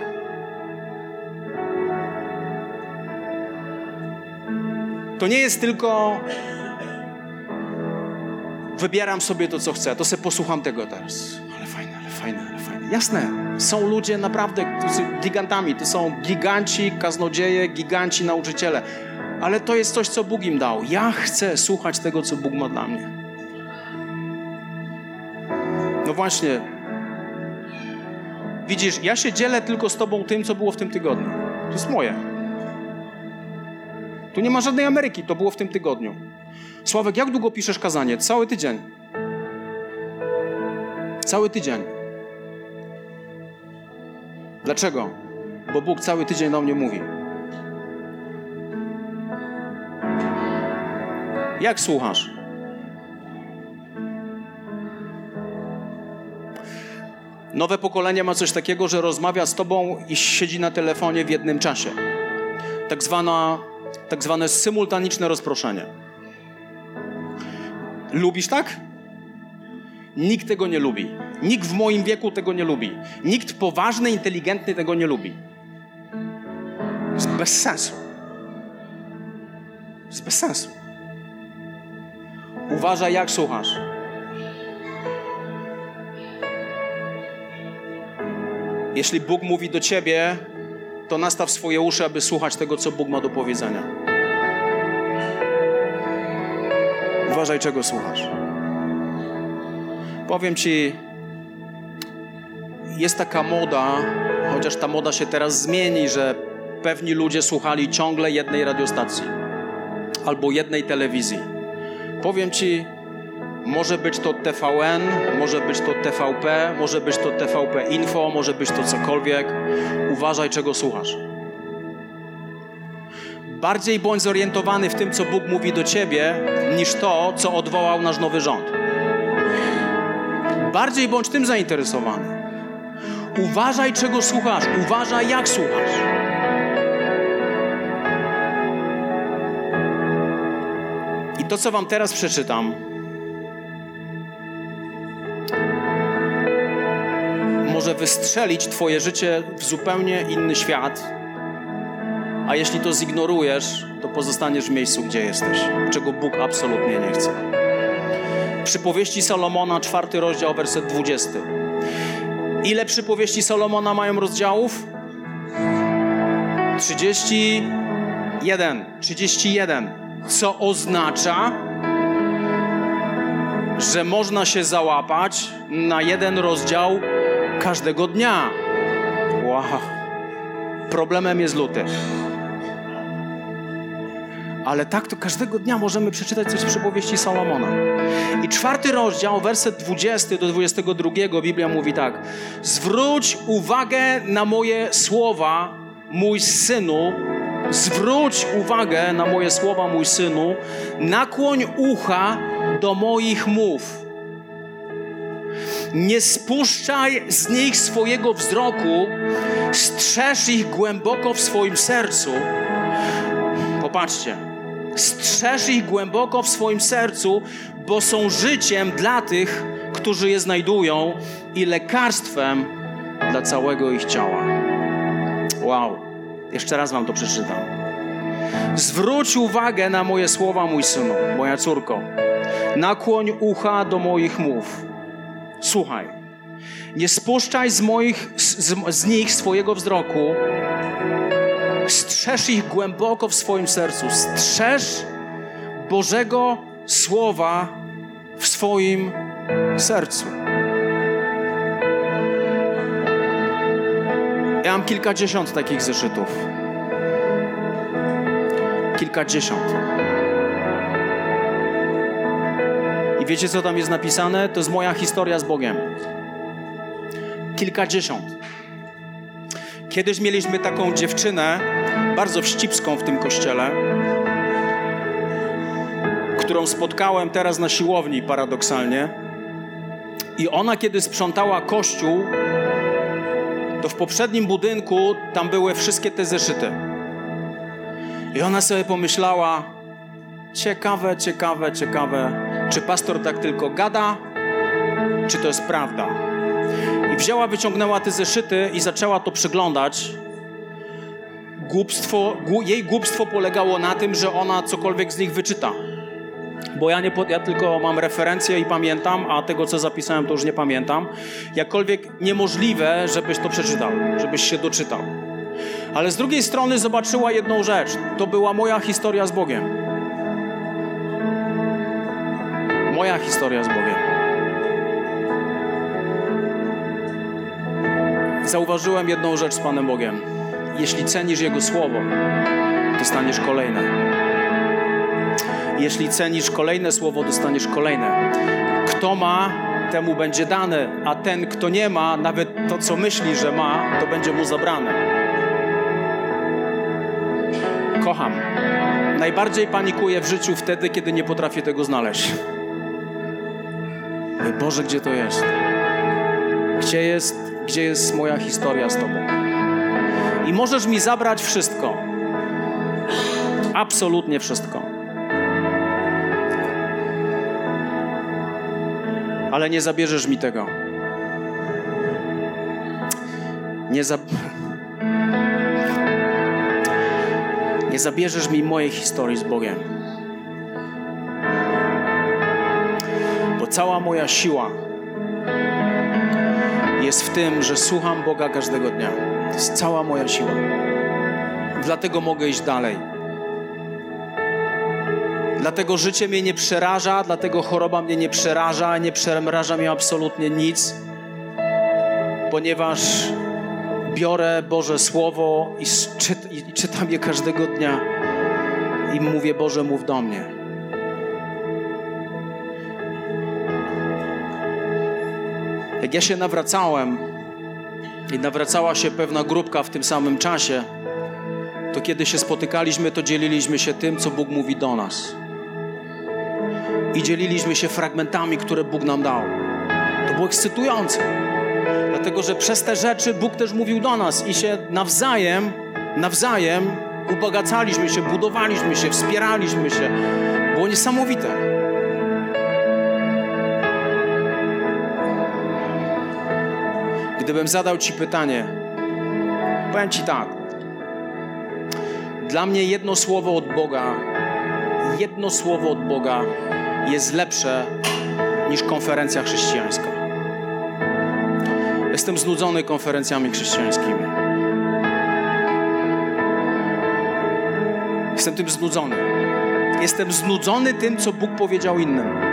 To nie jest tylko wybieram sobie to, co chcę, to sobie posłucham tego teraz. Ale fajne, ale fajne, ale fajne. Jasne, są ludzie naprawdę gigantami, to są giganci, kaznodzieje, giganci, nauczyciele. Ale to jest coś, co Bóg im dał. Ja chcę słuchać tego, co Bóg ma dla mnie. No właśnie. Widzisz, ja się dzielę tylko z Tobą tym, co było w tym tygodniu. To jest moje. Tu nie ma żadnej Ameryki, to było w tym tygodniu. Sławek, jak długo piszesz kazanie? Cały tydzień. Cały tydzień. Dlaczego? Bo Bóg cały tydzień do mnie mówi. Jak słuchasz? Nowe pokolenie ma coś takiego, że rozmawia z tobą i siedzi na telefonie w jednym czasie. Tak, zwana, tak zwane symultaniczne rozproszenie. Lubisz tak? Nikt tego nie lubi. Nikt w moim wieku tego nie lubi. Nikt poważny, inteligentny tego nie lubi. Jest bez sensu. Jest bez sensu. Uważaj, jak słuchasz. Jeśli Bóg mówi do ciebie, to nastaw swoje uszy, aby słuchać tego, co Bóg ma do powiedzenia. Uważaj, czego słuchasz. Powiem ci, jest taka moda, chociaż ta moda się teraz zmieni, że pewni ludzie słuchali ciągle jednej radiostacji albo jednej telewizji. Powiem ci, może być to TVN, może być to TVP, może być to TVP Info, może być to cokolwiek. Uważaj, czego słuchasz. Bardziej bądź zorientowany w tym, co Bóg mówi do ciebie, niż to, co odwołał nasz nowy rząd. Bardziej bądź tym zainteresowany. Uważaj, czego słuchasz, uważaj, jak słuchasz. I to, co Wam teraz przeczytam, wystrzelić Twoje życie w zupełnie inny świat, a jeśli to zignorujesz, to pozostaniesz w miejscu, gdzie jesteś, czego Bóg absolutnie nie chce. Przypowieści Salomona, czwarty rozdział, werset 20. Ile przypowieści Salomona mają rozdziałów? 31. 31. Co oznacza, że można się załapać na jeden rozdział każdego dnia. Wow. Problemem jest luty. Ale tak to każdego dnia możemy przeczytać coś z przypowieści Salomona. I czwarty rozdział, werset 20 do 22, Biblia mówi tak. Zwróć uwagę na moje słowa, mój synu. Zwróć uwagę na moje słowa, mój synu. Nakłoń ucha do moich mów. Nie spuszczaj z nich swojego wzroku, strzeż ich głęboko w swoim sercu. Popatrzcie, strzeż ich głęboko w swoim sercu, bo są życiem dla tych, którzy je znajdują i lekarstwem dla całego ich ciała. Wow, jeszcze raz wam to przeczytam. Zwróć uwagę na moje słowa, mój synu, moja córko. Nakłoń ucha do moich mów. Słuchaj. Nie spuszczaj z, moich, z, z nich swojego wzroku. Strzeż ich głęboko w swoim sercu. Strzeż Bożego Słowa w swoim sercu. Ja mam kilkadziesiąt takich zeszytów. Kilkadziesiąt. Wiecie, co tam jest napisane? To jest moja historia z Bogiem. Kilkadziesiąt. Kiedyś mieliśmy taką dziewczynę, bardzo wścibską w tym kościele, którą spotkałem teraz na siłowni paradoksalnie. I ona, kiedy sprzątała kościół, to w poprzednim budynku tam były wszystkie te zeszyty. I ona sobie pomyślała: ciekawe, ciekawe, ciekawe, czy pastor tak tylko gada, czy to jest prawda. I wzięła, wyciągnęła te zeszyty i zaczęła to przeglądać. Głupstwo, jej głupstwo polegało na tym, że ona cokolwiek z nich wyczyta. Bo ja, nie, ja tylko mam referencje i pamiętam, a tego, co zapisałem, to już nie pamiętam. Jakkolwiek niemożliwe, żebyś to przeczytał, żebyś się doczytał. Ale z drugiej strony zobaczyła jedną rzecz. To była moja historia z Bogiem. Moja historia z Bogiem. Zauważyłem jedną rzecz z Panem Bogiem. Jeśli cenisz Jego słowo, dostaniesz kolejne. Jeśli cenisz kolejne słowo, dostaniesz kolejne. Kto ma, temu będzie dane, a ten, kto nie ma, nawet to, co myśli, że ma, to będzie mu zabrane. Kocham. Najbardziej panikuję w życiu wtedy, kiedy nie potrafię tego znaleźć. Boże, gdzie to jest? Gdzie jest, gdzie jest moja historia z Tobą? I możesz mi zabrać wszystko. Absolutnie wszystko. Ale nie zabierzesz mi tego. Nie, za... nie zabierzesz mi mojej historii z Bogiem. Cała moja siła jest w tym, że słucham Boga każdego dnia. To jest cała moja siła. Dlatego mogę iść dalej. Dlatego życie mnie nie przeraża, dlatego choroba mnie nie przeraża, nie przeraża mnie absolutnie nic, ponieważ biorę Boże Słowo i, czyt, i czytam je każdego dnia i mówię, Boże, mów do mnie. Jak ja się nawracałem i nawracała się pewna grupka w tym samym czasie, to kiedy się spotykaliśmy, to dzieliliśmy się tym, co Bóg mówi do nas. I dzieliliśmy się fragmentami, które Bóg nam dał. To było ekscytujące. Dlatego, że przez te rzeczy Bóg też mówił do nas i się nawzajem, nawzajem ubogacaliśmy się, budowaliśmy się, wspieraliśmy się. Było niesamowite. Gdybym zadał Ci pytanie, powiem Ci tak. Dla mnie jedno słowo od Boga, jedno słowo od Boga jest lepsze niż konferencja chrześcijańska. Jestem znudzony konferencjami chrześcijańskimi. Jestem tym znudzony. Jestem znudzony tym, co Bóg powiedział innym.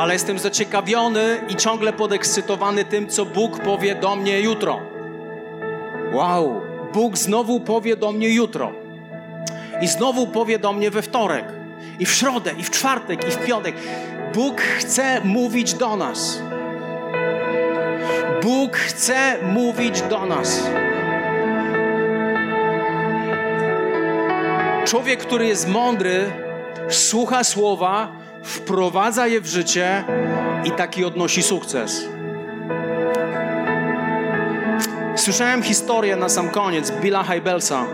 Ale jestem zaciekawiony i ciągle podekscytowany tym, co Bóg powie do mnie jutro. Wow, Bóg znowu powie do mnie jutro. I znowu powie do mnie we wtorek, i w środę, i w czwartek, i w piątek. Bóg chce mówić do nas. Bóg chce mówić do nas. Człowiek, który jest mądry, słucha słowa, wprowadza je w życie i taki odnosi sukces. Słyszałem historię na sam koniec Billa Hybelsa.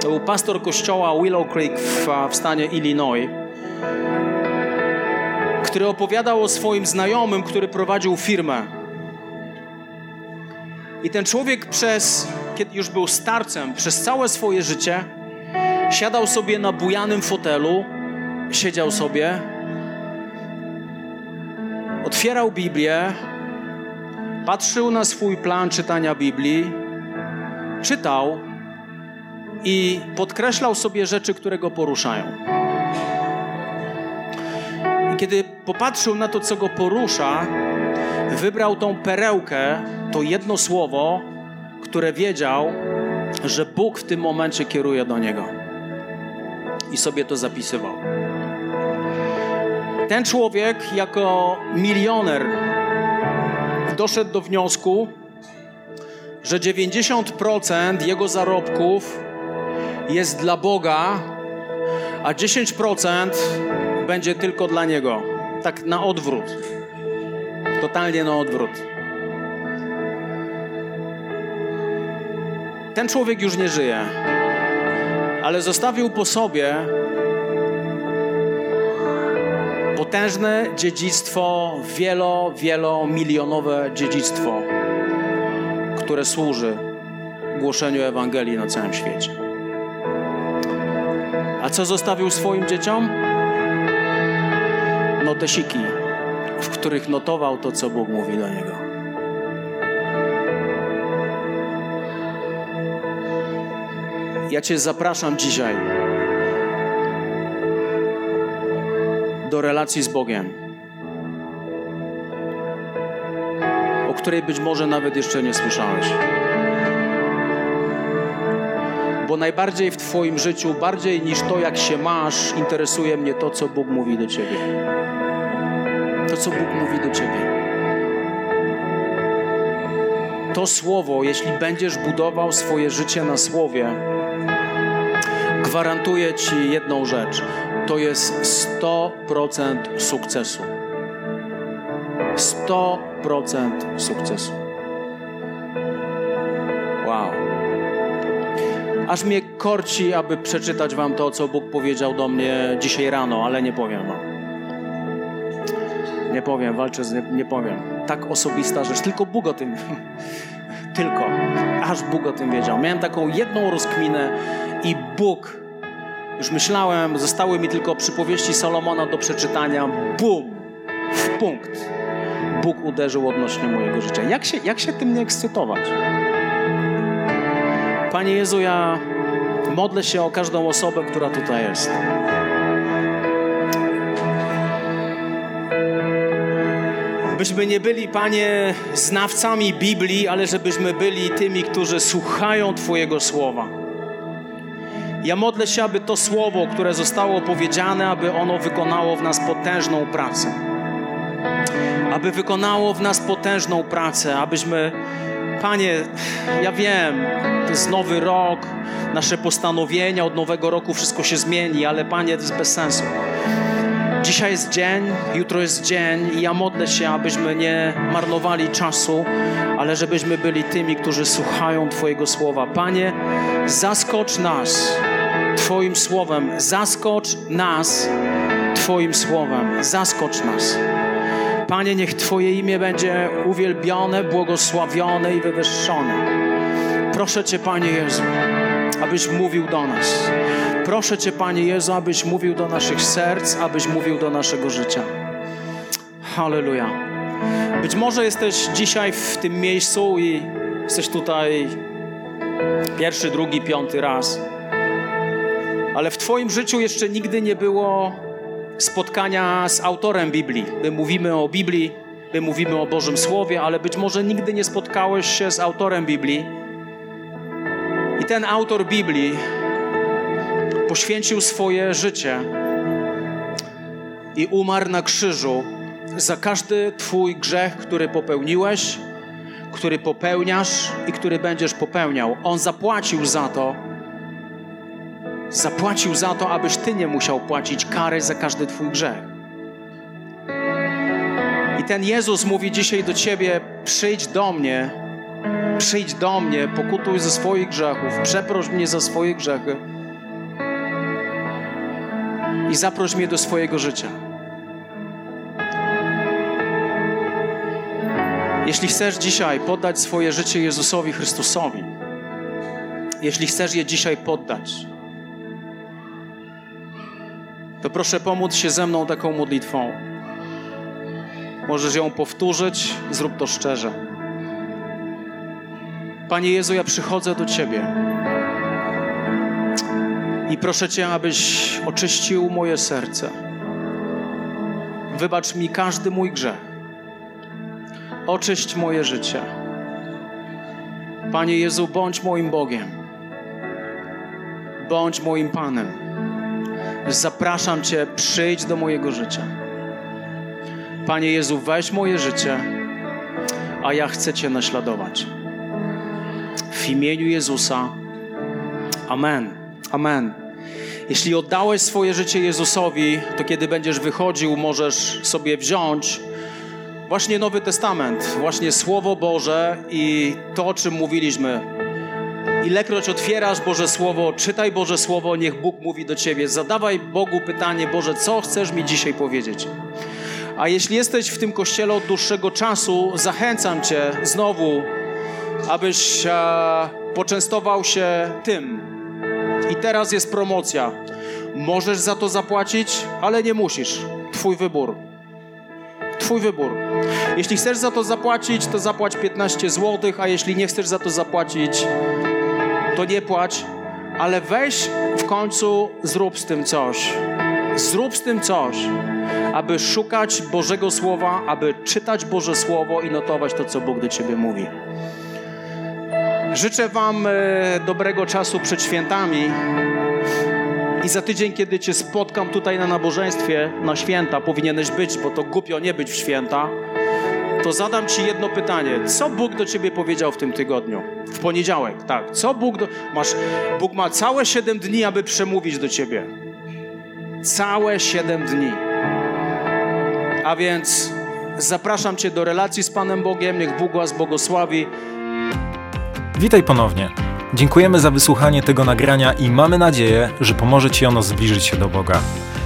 To był pastor kościoła Willow Creek w, w stanie Illinois, który opowiadał o swoim znajomym, który prowadził firmę. I ten człowiek przez, kiedy już był starcem, przez całe swoje życie siadał sobie na bujanym fotelu, siedział sobie, otwierał Biblię, patrzył na swój plan czytania Biblii, czytał i podkreślał sobie rzeczy, które go poruszają. I kiedy popatrzył na to, co go porusza, wybrał tą perełkę, to jedno słowo, które wiedział, że Bóg w tym momencie kieruje do niego. I sobie to zapisywał. Ten człowiek, jako milioner, doszedł do wniosku, że 90% jego zarobków jest dla Boga, a 10% będzie tylko dla niego. Tak na odwrót. Totalnie na odwrót. Ten człowiek już nie żyje, ale zostawił po sobie potężne dziedzictwo, wielo, wielomilionowe dziedzictwo, które służy głoszeniu Ewangelii na całym świecie. A co zostawił swoim dzieciom? Notesiki, w których notował to, co Bóg mówi do niego. Ja Cię zapraszam dzisiaj do relacji z Bogiem, o której być może nawet jeszcze nie słyszałeś. Bo najbardziej w Twoim życiu, bardziej niż to, jak się masz, interesuje mnie to, co Bóg mówi do Ciebie. To, co Bóg mówi do Ciebie. To słowo, jeśli będziesz budował swoje życie na słowie, gwarantuję Ci jedną rzecz. To jest 100% sukcesu. 100% sukcesu. Wow. Aż mnie korci, aby przeczytać Wam to, co Bóg powiedział do mnie dzisiaj rano, ale nie powiem Wam. Nie powiem, walczę z nie, nie powiem. Tak osobista rzecz, tylko Bóg o tym. tylko. Aż Bóg o tym wiedział. Miałem taką jedną rozkminę i Bóg, już myślałem, zostały mi tylko przypowieści Salomona do przeczytania. Bum! W punkt. Bóg uderzył odnośnie mojego życia. Jak się, jak się tym nie ekscytować? Panie Jezu, ja modlę się o każdą osobę, która tutaj jest. Byśmy nie byli, Panie, znawcami Biblii, ale żebyśmy byli tymi, którzy słuchają Twojego słowa. Ja modlę się, aby to słowo, które zostało powiedziane, aby ono wykonało w nas potężną pracę. Aby wykonało w nas potężną pracę, abyśmy, Panie, ja wiem, to jest nowy rok, nasze postanowienia od nowego roku, wszystko się zmieni, ale Panie, to jest bez sensu. Dzisiaj jest dzień, jutro jest dzień i ja modlę się, abyśmy nie marnowali czasu, ale żebyśmy byli tymi, którzy słuchają Twojego słowa. Panie, zaskocz nas Twoim słowem, zaskocz nas Twoim słowem, zaskocz nas. Panie, niech Twoje imię będzie uwielbione, błogosławione i wywyższone. Proszę Cię, Panie Jezu, abyś mówił do nas. Proszę Cię, Panie Jezu, abyś mówił do naszych serc, abyś mówił do naszego życia. Halleluja. Być może jesteś dzisiaj w tym miejscu i jesteś tutaj pierwszy, drugi, piąty raz, ale w Twoim życiu jeszcze nigdy nie było spotkania z autorem Biblii. My mówimy o Biblii, my mówimy o Bożym Słowie, ale być może nigdy nie spotkałeś się z autorem Biblii. I ten autor Biblii poświęcił swoje życie i umarł na krzyżu za każdy Twój grzech, który popełniłeś, który popełniasz i który będziesz popełniał. On zapłacił za to. Zapłacił za to, abyś Ty nie musiał płacić kary za każdy Twój grzech. I ten Jezus mówi dzisiaj do Ciebie: przyjdź do mnie, przyjdź do mnie, pokutuj ze swoich grzechów, przeproś mnie za swoje grzechy i zaproś mnie do swojego życia. Jeśli chcesz dzisiaj poddać swoje życie Jezusowi Chrystusowi, jeśli chcesz je dzisiaj poddać, to proszę pomóc się ze mną taką modlitwą. Możesz ją powtórzyć, zrób to szczerze. Panie Jezu, ja przychodzę do Ciebie i proszę Cię, abyś oczyścił moje serce. Wybacz mi każdy mój grzech. Oczyść moje życie. Panie Jezu, bądź moim Bogiem. Bądź moim Panem. Zapraszam Cię, przyjdź do mojego życia. Panie Jezu, weź moje życie, a ja chcę Cię naśladować. W imieniu Jezusa. Amen. Amen. Jeśli oddałeś swoje życie Jezusowi, to kiedy będziesz wychodził, możesz sobie wziąć właśnie Nowy Testament, właśnie Słowo Boże i to, o czym mówiliśmy. Ilekroć otwierasz Boże Słowo, czytaj Boże Słowo, niech Bóg mówi do ciebie. Zadawaj Bogu pytanie, Boże, co chcesz mi dzisiaj powiedzieć? A jeśli jesteś w tym kościele od dłuższego czasu, zachęcam Cię znowu, abyś e, poczęstował się tym. I teraz jest promocja. Możesz za to zapłacić, ale nie musisz. Twój wybór. Twój wybór. Jeśli chcesz za to zapłacić, to zapłać 15 zł, a jeśli nie chcesz za to zapłacić, to nie płać, ale weź w końcu, zrób z tym coś. Zrób z tym coś, aby szukać Bożego Słowa, aby czytać Boże Słowo i notować to, co Bóg do Ciebie mówi. Życzę Wam e, dobrego czasu przed świętami. I za tydzień, kiedy Cię spotkam tutaj na nabożeństwie, na święta, powinieneś być, bo to głupio nie być w święta, to zadam Ci jedno pytanie. Co Bóg do Ciebie powiedział w tym tygodniu? W poniedziałek, tak. Co Bóg do... Masz... Bóg ma całe siedem dni, aby przemówić do Ciebie. Całe siedem dni. A więc zapraszam Cię do relacji z Panem Bogiem. Niech Bóg Was błogosławi. Witaj ponownie. Dziękujemy za wysłuchanie tego nagrania i mamy nadzieję, że pomoże Ci ono zbliżyć się do Boga.